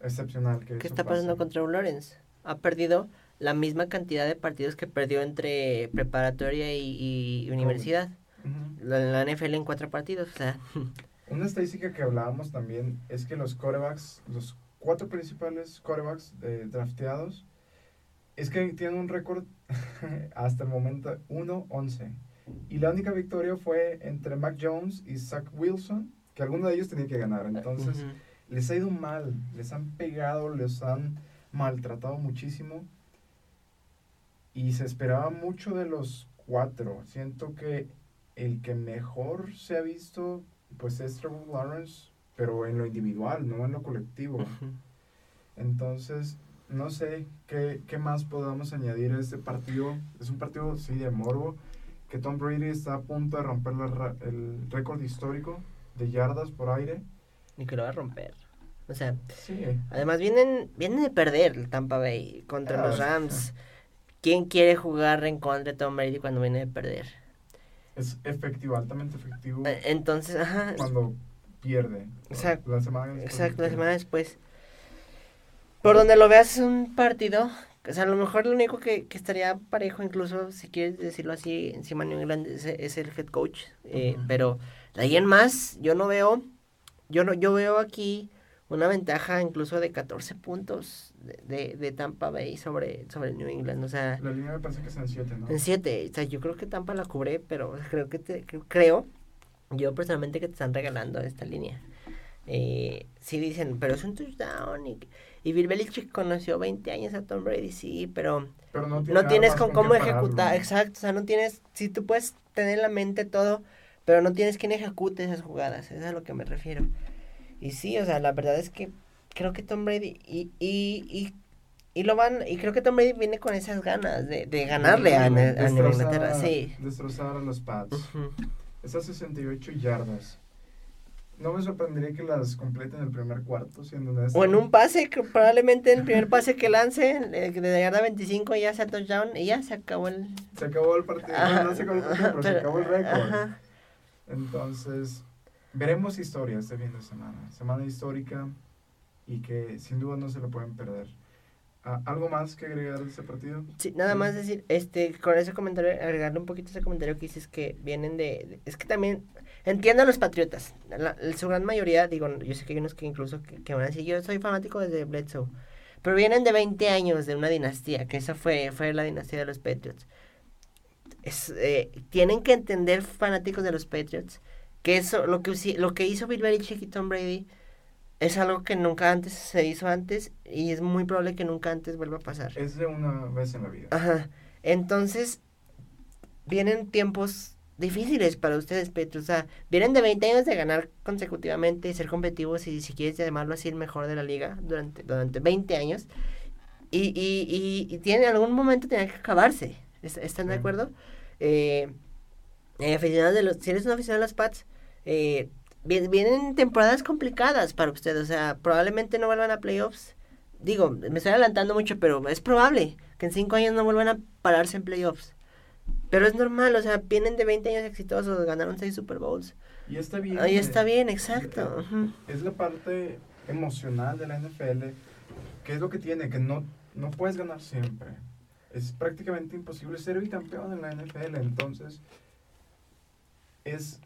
excepcional. Que ¿Qué está pasando con Trevor Lawrence? Ha perdido la misma cantidad de partidos que perdió entre preparatoria y, universidad. la, NFL en cuatro partidos. O sea. Una estadística que hablábamos también es que los corebacks, los cuatro principales corebacks eh, drafteados, es que tienen un récord hasta el momento 1-11. Y la única victoria fue entre Mac Jones y Zach Wilson, que alguno de ellos tenía que ganar. Entonces, les ha ido mal, les han pegado, les han maltratado muchísimo. Y se esperaba mucho de los cuatro. Siento que el que mejor se ha visto, pues es Trevor Lawrence, pero en lo individual, no en lo colectivo. Entonces, no sé qué, qué más podamos añadir a este partido. Es un partido, sí, de morbo, que Tom Brady está a punto de romper el récord histórico de yardas por aire. Y que lo va a romper. O sea, además vienen, vienen de perder el Tampa Bay contra los ah, Rams. ¿Quién quiere jugar en contra de Tom Brady cuando viene de perder? Es efectivo, altamente efectivo. Eh, entonces, ajá. Cuando pierde. Exacto. La semana Exacto, la semana después. Por donde lo veas es un partido, o sea, a lo mejor lo único que, estaría parejo, incluso si quieres decirlo así, encima New England es, es el head coach, eh, pero de ahí en más, yo no veo, yo no, yo veo aquí una ventaja incluso de 14 puntos de, de, Tampa Bay sobre, sobre New England, o sea... La línea me parece que es en 7, ¿no? En 7, o sea, yo creo que Tampa la cubre, pero creo que te, creo, yo personalmente que te están regalando esta línea. Eh, sí dicen, pero es un touchdown y... Y Bill Belichick conoció 20 años a Tom Brady, sí, pero, no, tienes con, cómo ejecutar, exacto, o sea, no tienes, si tú puedes tener en la mente todo, pero no tienes quien ejecute esas jugadas, eso es a lo que me refiero. Y sí, o sea, la verdad es que creo que Tom Brady, y, y, y, y lo van, y creo que Tom Brady viene con esas ganas de, de ganarle a, a, Inglaterra, sí. Destrozar a los Pats. Esas 68 yardas no me sorprendería que las completen en el primer cuarto, siendo O en un pase, que probablemente en el primer pase que lance, de la yarda 25 ya sea touchdown y ya se acabó el... Se acabó el partido, no, se acabó el partido, pero, se acabó el récord. Entonces, veremos historia este fin de semana. Semana histórica y que sin duda no se lo pueden perder. Ah, ¿Algo más que agregar de este partido? Sí, nada más decir, este, con ese comentario, agregarle un poquito ese comentario que dices que vienen de, es que también, entiendo a los patriotas, la, su gran mayoría, digo, yo sé que hay unos que incluso que, van a decir, yo soy fanático desde Bledsoe, pero vienen de 20 años de una dinastía, que esa fue, fue la dinastía de los Patriots. Es, eh, tienen que entender fanáticos de los Patriots que eso, lo que, lo que hizo Bill Belichick y Tom Brady, es algo que nunca antes se hizo antes y es muy probable que nunca antes vuelva a pasar. Es de una vez en la vida. Ajá. Entonces, vienen tiempos difíciles para ustedes, Petro. O sea, vienen de 20 años de ganar consecutivamente y ser competitivos y si quieres llamarlo así el mejor de la liga durante, durante 20 años. Y, y, y, y tiene, en algún momento tiene que acabarse. ¿Están de acuerdo? Eh, eh, de los, si eres un aficionado de los Pats, eh, vienen temporadas complicadas para ustedes, o sea, probablemente no vuelvan a playoffs. Digo, me estoy adelantando mucho, pero es probable que en cinco años no vuelvan a pararse en playoffs. Pero es normal, o sea, vienen de 20 años exitosos, ganaron 6 Super Bowls. Y está bien. Ahí está eh, bien, exacto. Es, la parte emocional de la NFL, que es lo que tiene, que no, no puedes ganar siempre. Es prácticamente imposible ser bicampeón en la NFL, entonces es,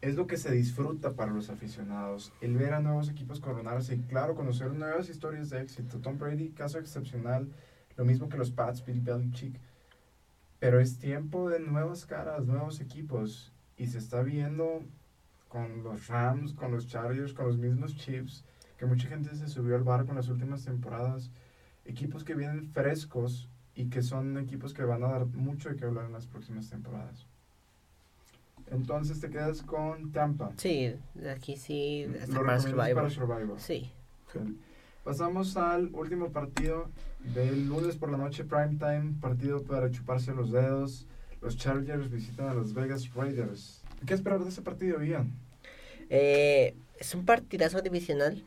es lo que se disfruta para los aficionados, el ver a nuevos equipos coronarse y claro, conocer nuevas historias de éxito. Tom Brady, caso excepcional, lo mismo que los Pats, Bill Belichick, pero es tiempo de nuevas caras, nuevos equipos y se está viendo con los Rams, con los Chargers, con los mismos Chiefs, que mucha gente se subió al barco en las últimas temporadas. Equipos que vienen frescos y que son equipos que van a dar mucho de qué hablar en las próximas temporadas. Entonces te quedas con Tampa. Sí, aquí sí, Lo para Survivor. para Survivor. Sí. Pasamos al último partido del lunes por la noche, prime time, partido para chuparse los dedos. Los Chargers visitan a los Vegas Raiders. ¿Qué esperar de ese partido, Ian? Eh, es un partidazo divisional.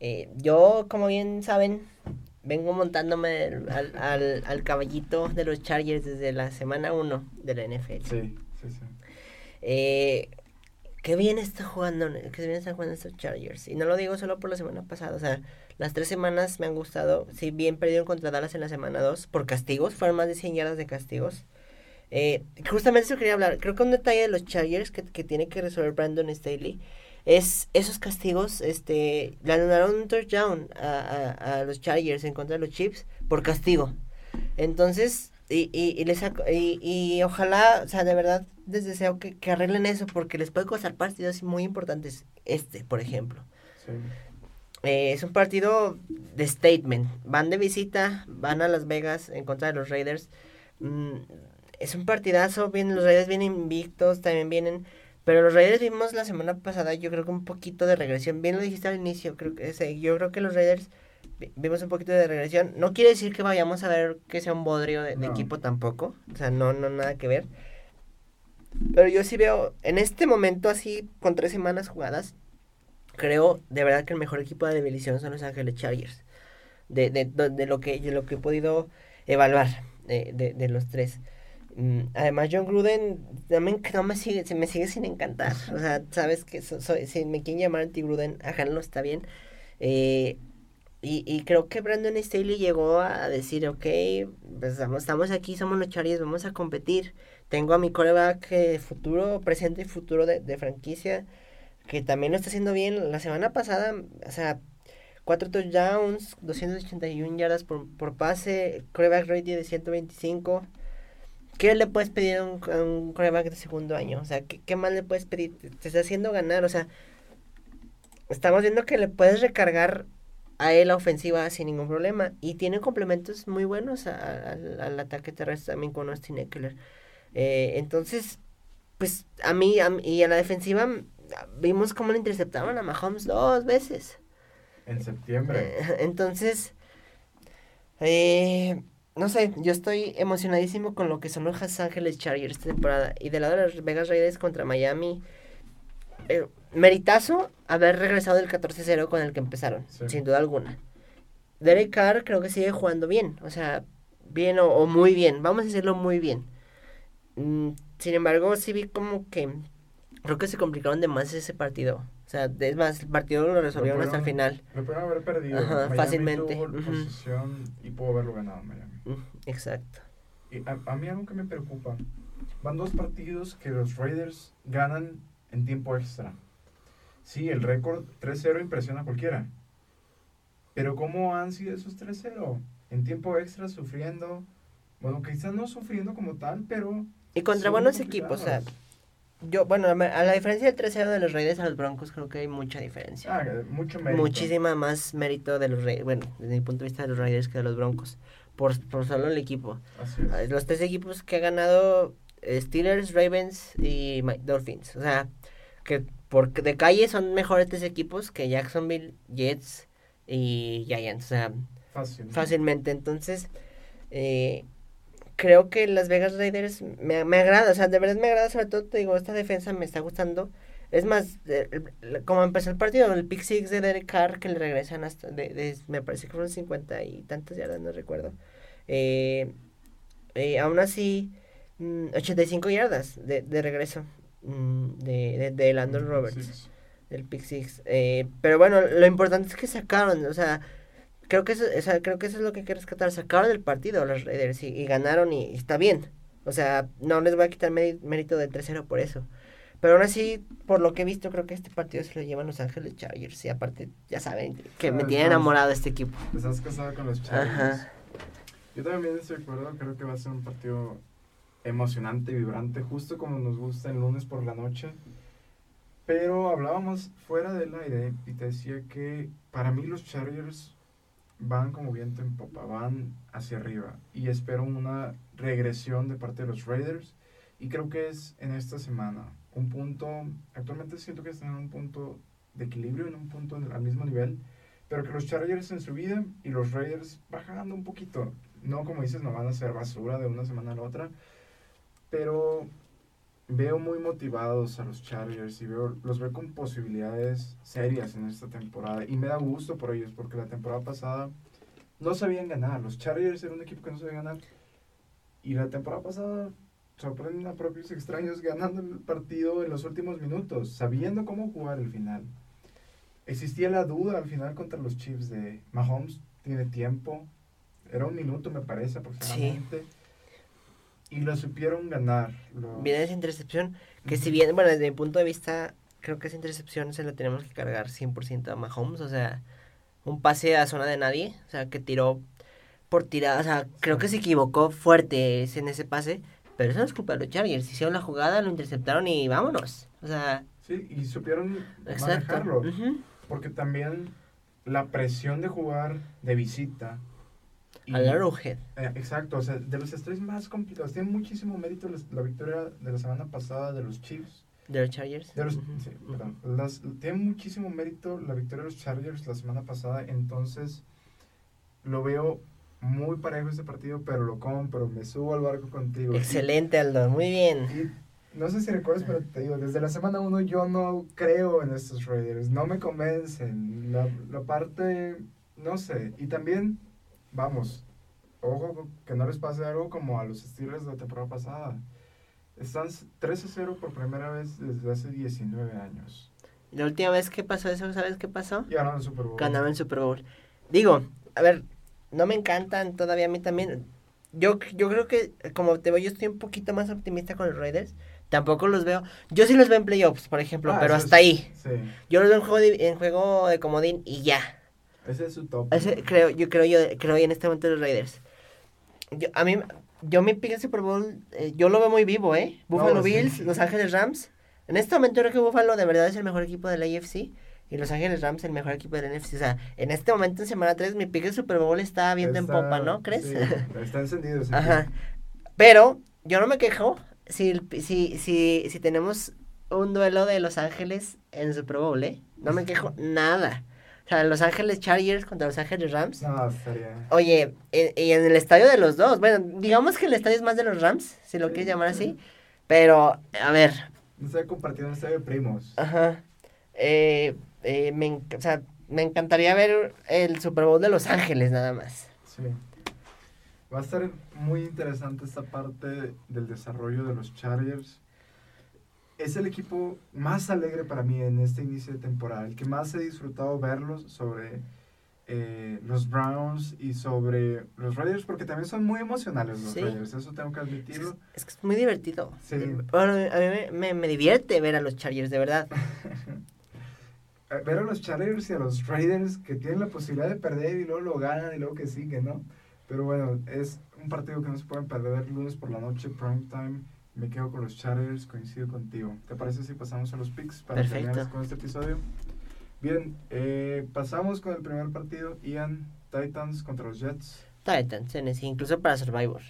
Eh, yo, como bien saben, vengo montándome al, al, al caballito de los Chargers desde la semana 1 de la NFL. Sí, sí, sí. Eh, qué bien está jugando, qué bien están jugando estos Chargers. Y no lo digo solo por la semana pasada, o sea, las tres semanas me han gustado. Si bien perdieron contra Dallas en la semana 2 por castigos, fueron más de 100 yardas de castigos. Eh, justamente eso quería hablar. Creo que un detalle de los Chargers que, tiene que resolver Brandon Staley es esos castigos. Este, le anularon un touchdown a, a, a los Chargers en contra de los Chiefs por castigo. Entonces, y, y, y, les saco- y, y ojalá, o sea, de verdad les deseo que, que arreglen eso porque les puede costar partidos muy importantes. Este, por ejemplo. sí. Eh, es un partido de statement. Van de visita, van a Las Vegas en contra de los Raiders. Mm, es un partidazo. Vienen, los Raiders vienen invictos, también vienen. Pero los Raiders vimos la semana pasada, yo creo que un poquito de regresión. Bien lo dijiste al inicio, creo que ese- yo creo que los Raiders vimos un poquito de regresión. No quiere decir que vayamos a ver que sea un bodrio de, de No. equipo tampoco. O sea, no, no, nada que ver. Pero yo sí veo, en este momento así, con tres semanas jugadas, creo de verdad que el mejor equipo de la división son los Ángeles Chargers. De, de, de, de lo, que, de lo que he podido evaluar de, de, los tres. Mm, además, John Gruden también no me sigue, se me sigue sin encantar. O sea, sabes que so- soy, si me quieren llamar anti Gruden, háganlo, está bien. Eh, y, y creo que Brandon Staley llegó a decir, ok, pues estamos, aquí, somos los Chargers, vamos a competir. Tengo a mi coreback eh, futuro, presente y futuro de, franquicia, que también lo está haciendo bien. La semana pasada, o sea, cuatro touchdowns, 281 yardas por, por pase, coreback rating de 125. ¿Qué le puedes pedir a un, a coreback de segundo año? O sea, ¿qué, ¿qué más le puedes pedir? Te está haciendo ganar, o sea, estamos viendo que le puedes recargar a él la ofensiva sin ningún problema. Y tiene complementos muy buenos a- a- al, al ataque terrestre también con Austin Eckler. Eh, entonces, pues a mí, a y a la defensiva vimos cómo le interceptaron a Mahomes dos veces. En septiembre. Eh, entonces, eh, no sé, yo estoy emocionadísimo con lo que son los Los Ángeles Chargers esta temporada. Y del lado de los Vegas Raiders contra Miami, eh, meritazo haber regresado del 14-0 con el que empezaron, Sí. sin duda alguna. Derek Carr creo que sigue jugando bien, o sea, bien o, o muy bien, vamos a decirlo muy bien. Mm, sin embargo, sí vi como que creo que se complicaron de más ese partido. O sea, es más, el partido lo resolvieron hasta el final. Lo pudieron haber perdido. Ajá, Miami fácilmente. Tuvo Ujú. posesión y pudo haberlo ganado Miami. Exacto. Y a, a mí algo que me preocupa. Van dos partidos que los Raiders ganan en tiempo extra. Sí, el récord 3-0 impresiona a cualquiera. Pero ¿cómo han sido esos 3-0? En tiempo extra sufriendo. Bueno, quizás no sufriendo como tal, pero... Y contra buenos equipos, o sea, yo, bueno, a la diferencia del 3-0 de los Raiders a los Broncos, creo que hay mucha diferencia. Ah, mucho mérito. Muchísima más mérito de los Raiders, bueno, desde mi punto de vista de los Raiders que de los Broncos, por, por solo el equipo. Así es. Los tres equipos que ha ganado eh, Steelers, Ravens y Dolphins. O sea, que por de calle son mejores tres equipos que Jacksonville, Jets y Giants. O sea, Fácil. fácilmente. Entonces, eh, creo que Las Vegas Raiders me, me agrada. O sea, de verdad me agrada. Sobre todo, te digo, esta defensa me está gustando. Es más, eh, como empezó el partido, el pick six de Derek Carr que le regresan hasta, de, me parece que fueron 50 y tantas yardas, no recuerdo. Eh, eh, aún así, mm, 85 yardas de, de regreso mm, de, de, de Landon Mm, Roberts. del pick six. Eh, pero bueno, lo importante es que sacaron, o sea, creo que eso, o sea, creo que eso es lo que hay que rescatar. Sacaron el partido los Raiders y, y ganaron y, y está bien. O sea, no les voy a quitar mé- mérito del 3-0 por eso. Pero aún así, por lo que he visto, creo que este partido se lo llevan Los Ángeles Chargers. Y aparte, ya saben que me Ah, tiene enamorado este equipo. Estás casado con los Chargers. Ajá. Yo también estoy de acuerdo, creo que va a ser un partido emocionante, vibrante, justo como nos gusta el lunes por la noche. Pero hablábamos fuera del aire y te decía que para mí los Chargers van como viento en popa, van hacia arriba y espero una regresión de parte de los Raiders y creo que es en esta semana un punto, actualmente siento que están en un punto de equilibrio, en un punto al mismo nivel, pero que los Chargers en su vida y los Raiders bajando un poquito. No, como dices, no van a ser basura de una semana a la otra, pero veo muy motivados a los Chargers y veo, los veo con posibilidades serias en esta temporada. Y me da gusto por ellos, porque la temporada pasada no sabían ganar. Los Chargers eran un equipo que no sabía ganar. Y la temporada pasada sorprenden a propios extraños ganando el partido en los últimos minutos, sabiendo cómo jugar el final. Existía la duda al final contra los Chiefs de Mahomes tiene tiempo. Era un minuto, me parece, aproximadamente. Y lo supieron ganar. los- Viene esa intercepción, que si bien, bueno, desde mi punto de vista, creo que esa intercepción se la tenemos que cargar 100% a Mahomes, o sea, un pase a zona de nadie, o sea, que tiró por tirada, o sea, creo que se equivocó fuerte en ese pase, pero eso no es culpa de los Chargers, hicieron la jugada, lo interceptaron y vámonos, o sea, Sí, y supieron exacto. manejarlo. Porque también la presión de jugar de visita. Y- Al Arrowhead. Eh, exacto, o sea, de los estrés más complicados. Tiene muchísimo mérito la victoria de la semana pasada de los Chiefs. De los Chargers. De los, Ujú, sí, ujú. perdón. Las- tiene muchísimo mérito la victoria de los Chargers la semana pasada. Entonces, lo veo muy parejo este partido, pero lo compro. Me subo al barco contigo. Excelente, Aldo, muy bien. y no sé si recuerdas, pero te digo, desde la semana 1 yo no creo en estos Raiders, no me convencen. La, la parte, no sé, y también, vamos, ojo que no les pase algo como a los Steelers de la temporada pasada. Están 3-0 por primera vez desde hace 19 años. La última vez que pasó eso, ¿sabes qué pasó? Ganaron el Super Bowl. Ganaron el Super Bowl. Digo, a ver, no me encantan todavía a mí también. Yo, yo creo que, como te veo, yo estoy un poquito más optimista con los Raiders. Tampoco los veo. Yo sí los veo en playoffs, por ejemplo, Ah, pero hasta es- ahí. Sí, Yo los veo en juego de, en juego de comodín y ya. Ese es su top. Ese, creo, yo creo yo, creo en este momento los Raiders. Yo, a mí, yo mi pick en Super Bowl, eh, yo lo veo muy vivo, ¿eh? Buffalo No, sí. Bills, Los Ángeles Rams. En este momento creo que Buffalo de verdad es el mejor equipo de la AFC y Los Ángeles Rams el mejor equipo de la NFC. O sea, en este momento en semana 3 mi pick en Super Bowl está viendo en popa, ¿no? ¿Crees? sí, está encendido ese Ajá. Pero yo no me quejo si, si, si, si tenemos un duelo de Los Ángeles en Super Bowl, ¿eh? No me quejo nada. O sea, Los Ángeles Chargers contra Los Ángeles Rams. No, estaría... Oye, y en el estadio de los dos, bueno, digamos que el estadio es más de los Rams, si lo Sí, quieres llamar sí. así, pero, a ver, No está compartiendo un estadio de primos. ajá, eh, eh, me, o sea, me encantaría ver el Super Bowl de Los Ángeles nada más. Sí. Va a estar muy interesante esta parte del desarrollo de los Chargers. Es el equipo más alegre para mí en este inicio de temporada, el que más he disfrutado verlos sobre eh, los Browns y sobre los Raiders, porque también son muy emocionales los Sí. Raiders, eso tengo que admitirlo. es que es muy divertido. Sí. Bueno, a mí me, me, me divierte ver a los Chargers, de verdad. Eh, Ver a los Chargers y a los Raiders que tienen la posibilidad de perder y luego lo ganan y luego que siguen, ¿no? Pero bueno, es un partido que no se pueden perder lunes por la noche, prime time. Me quedo con los Chargers, coincido contigo. ¿Te parece si pasamos a los picks para Perfecto. terminar con este episodio? Bien, eh, pasamos con el primer partido, Ian Titans contra los Jets. Titans, incluso para Survivor.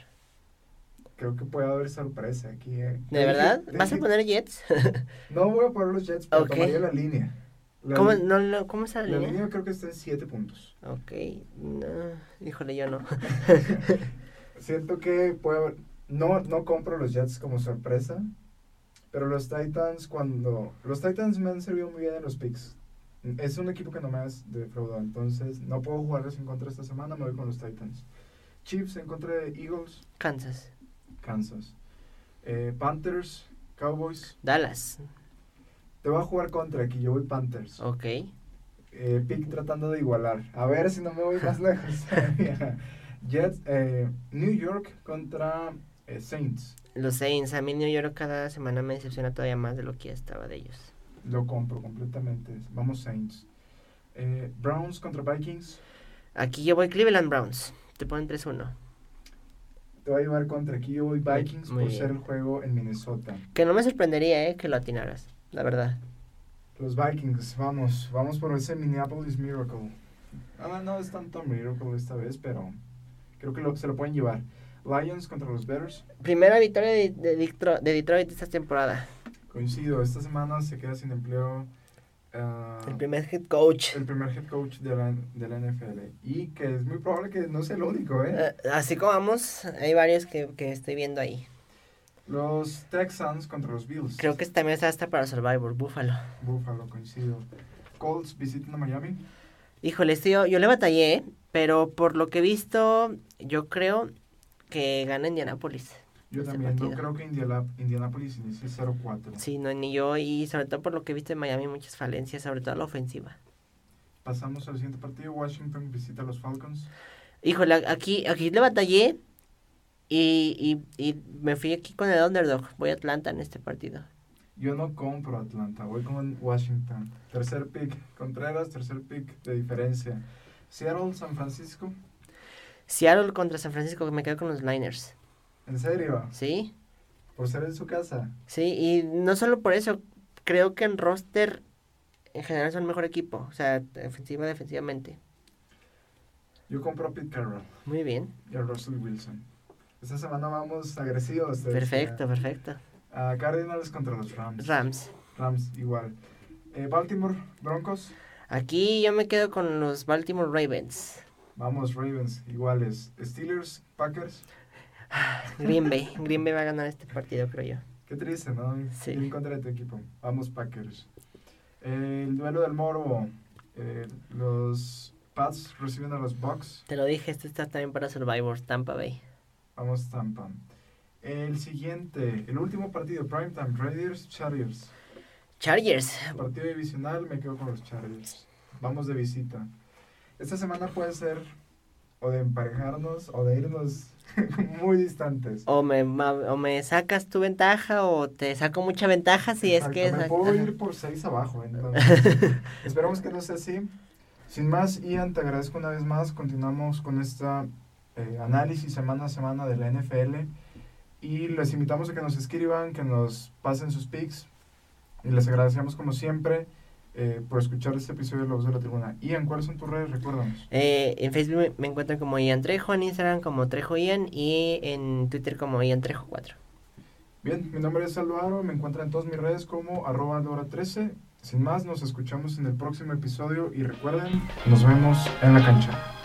Creo que puede haber sorpresa aquí. eh. ¿De verdad? ¿Vas a poner Jets? No voy a poner los Jets, pero Ok. tomaría la línea. La, ¿Cómo, no, no, ¿Cómo está la la línea? línea creo que está en 7 puntos. Ok, no, híjole, yo no. Siento que puede haber- no, no compro los Jets como sorpresa, pero los Titans cuando... Los Titans me han servido muy bien en los picks. Es un equipo que no me has defraudado, entonces no puedo jugarles en contra esta semana, me voy con los Titans. Chiefs en contra de Eagles, Kansas. Kansas. Eh, Panthers, Cowboys. Dallas. Te voy a jugar contra aquí, yo voy Panthers. Ok. Eh, Pick tratando de igualar. A ver si no me voy más lejos. Jets, eh, New York contra eh, Saints. Los Saints, a mí New York cada semana me decepciona todavía más de lo que ya estaba de ellos. Lo compro completamente. Vamos Saints. Eh, Browns contra Vikings. Aquí yo voy Cleveland Browns. Te ponen 3-1. Te voy a llevar contra aquí. Yo voy Muy- Vikings muy por bien. ser el juego en Minnesota. Que no me sorprendería, eh, que lo atinaras. La verdad. Los Vikings, vamos. Vamos por ese Minneapolis Miracle. Ah, no es tanto Miracle esta vez, pero creo que lo- se lo pueden llevar. Lions contra los Bears. Primera victoria de, de Ditro- de Detroit esta temporada. Coincido, esta semana se queda sin empleo ah, El primer head coach. el primer head coach de la, de la NFL. Y que es muy probable que no sea el único, ¿eh? Eh, así como vamos, hay varios que, que estoy viendo ahí. Los Texans contra los Bills. Creo que esta también está hasta para Survivor, Buffalo. Buffalo, coincido. Colts visitan a Miami. Híjole, este yo, yo le batallé, pero por lo que he visto, yo creo que gana Indianapolis. Yo también no creo que Indiana- Indianapolis inicie 0-4. Sí, no, ni yo, y sobre todo por lo que he visto en Miami, muchas falencias, sobre todo la ofensiva. Pasamos al siguiente partido. Washington visita a los Falcons. Híjole, aquí, aquí le batallé y, y, y me fui aquí con el underdog. Voy a Atlanta en este partido. Yo no compro Atlanta, voy con Washington. Tercer pick, Contreras, tercer pick de diferencia. Seattle, San Francisco. Seattle contra San Francisco, me quedo con los Niners. ¿En serio? ¿Sí? Por ser en su casa. Sí, y no solo por eso, creo que en roster en general son el mejor equipo, o sea, defensiva, defensivamente. Yo compro a Pete Carroll Muy bien, y a Russell Wilson. Esta semana vamos agresivos. perfecto, perfecto. A Cardinals contra los Rams. Rams. Rams, igual. Eh, Baltimore, Broncos. Aquí yo me quedo con los Baltimore Ravens. Vamos, Ravens, iguales. Steelers, Packers. Green Bay, Green Bay va a ganar este partido, creo yo. Qué triste, ¿no? Sí. En contra de tu equipo. Vamos, Packers. El duelo del Moro. eh, los Pats reciben a los Bucks. Te lo dije, este está también para Survivor, Tampa Bay. Vamos, Tampa. El siguiente, el último partido, Primetime, Raiders, Chargers. Chargers, Partido divisional, me quedo con los Chargers. Vamos de visita. Esta semana puede ser o de emparejarnos o de irnos muy distantes. o me, o me sacas tu ventaja o te saco mucha ventaja si es que... Exacto, me puedo ir por seis abajo. Entonces, esperamos que no sea así. Sin más, Ian, te agradezco una vez más. Continuamos con esta eh, análisis semana a semana de la NFL. Y les invitamos a que nos escriban, que nos pasen sus pics. Y les agradecemos como siempre eh, por escuchar este episodio de La Voz de la Tribuna. Ian, ¿cuáles son tus redes? Recuérdanos. Eh, en Facebook me, encuentran como Ian Trejo, en Instagram como Trejo Ian y en Twitter como Ian Trejo 4. Bien, mi nombre es Alvaro. Me encuentran en todas mis redes como arroba Aldora13. Sin más, nos escuchamos en el próximo episodio. Y recuerden, nos vemos en la cancha.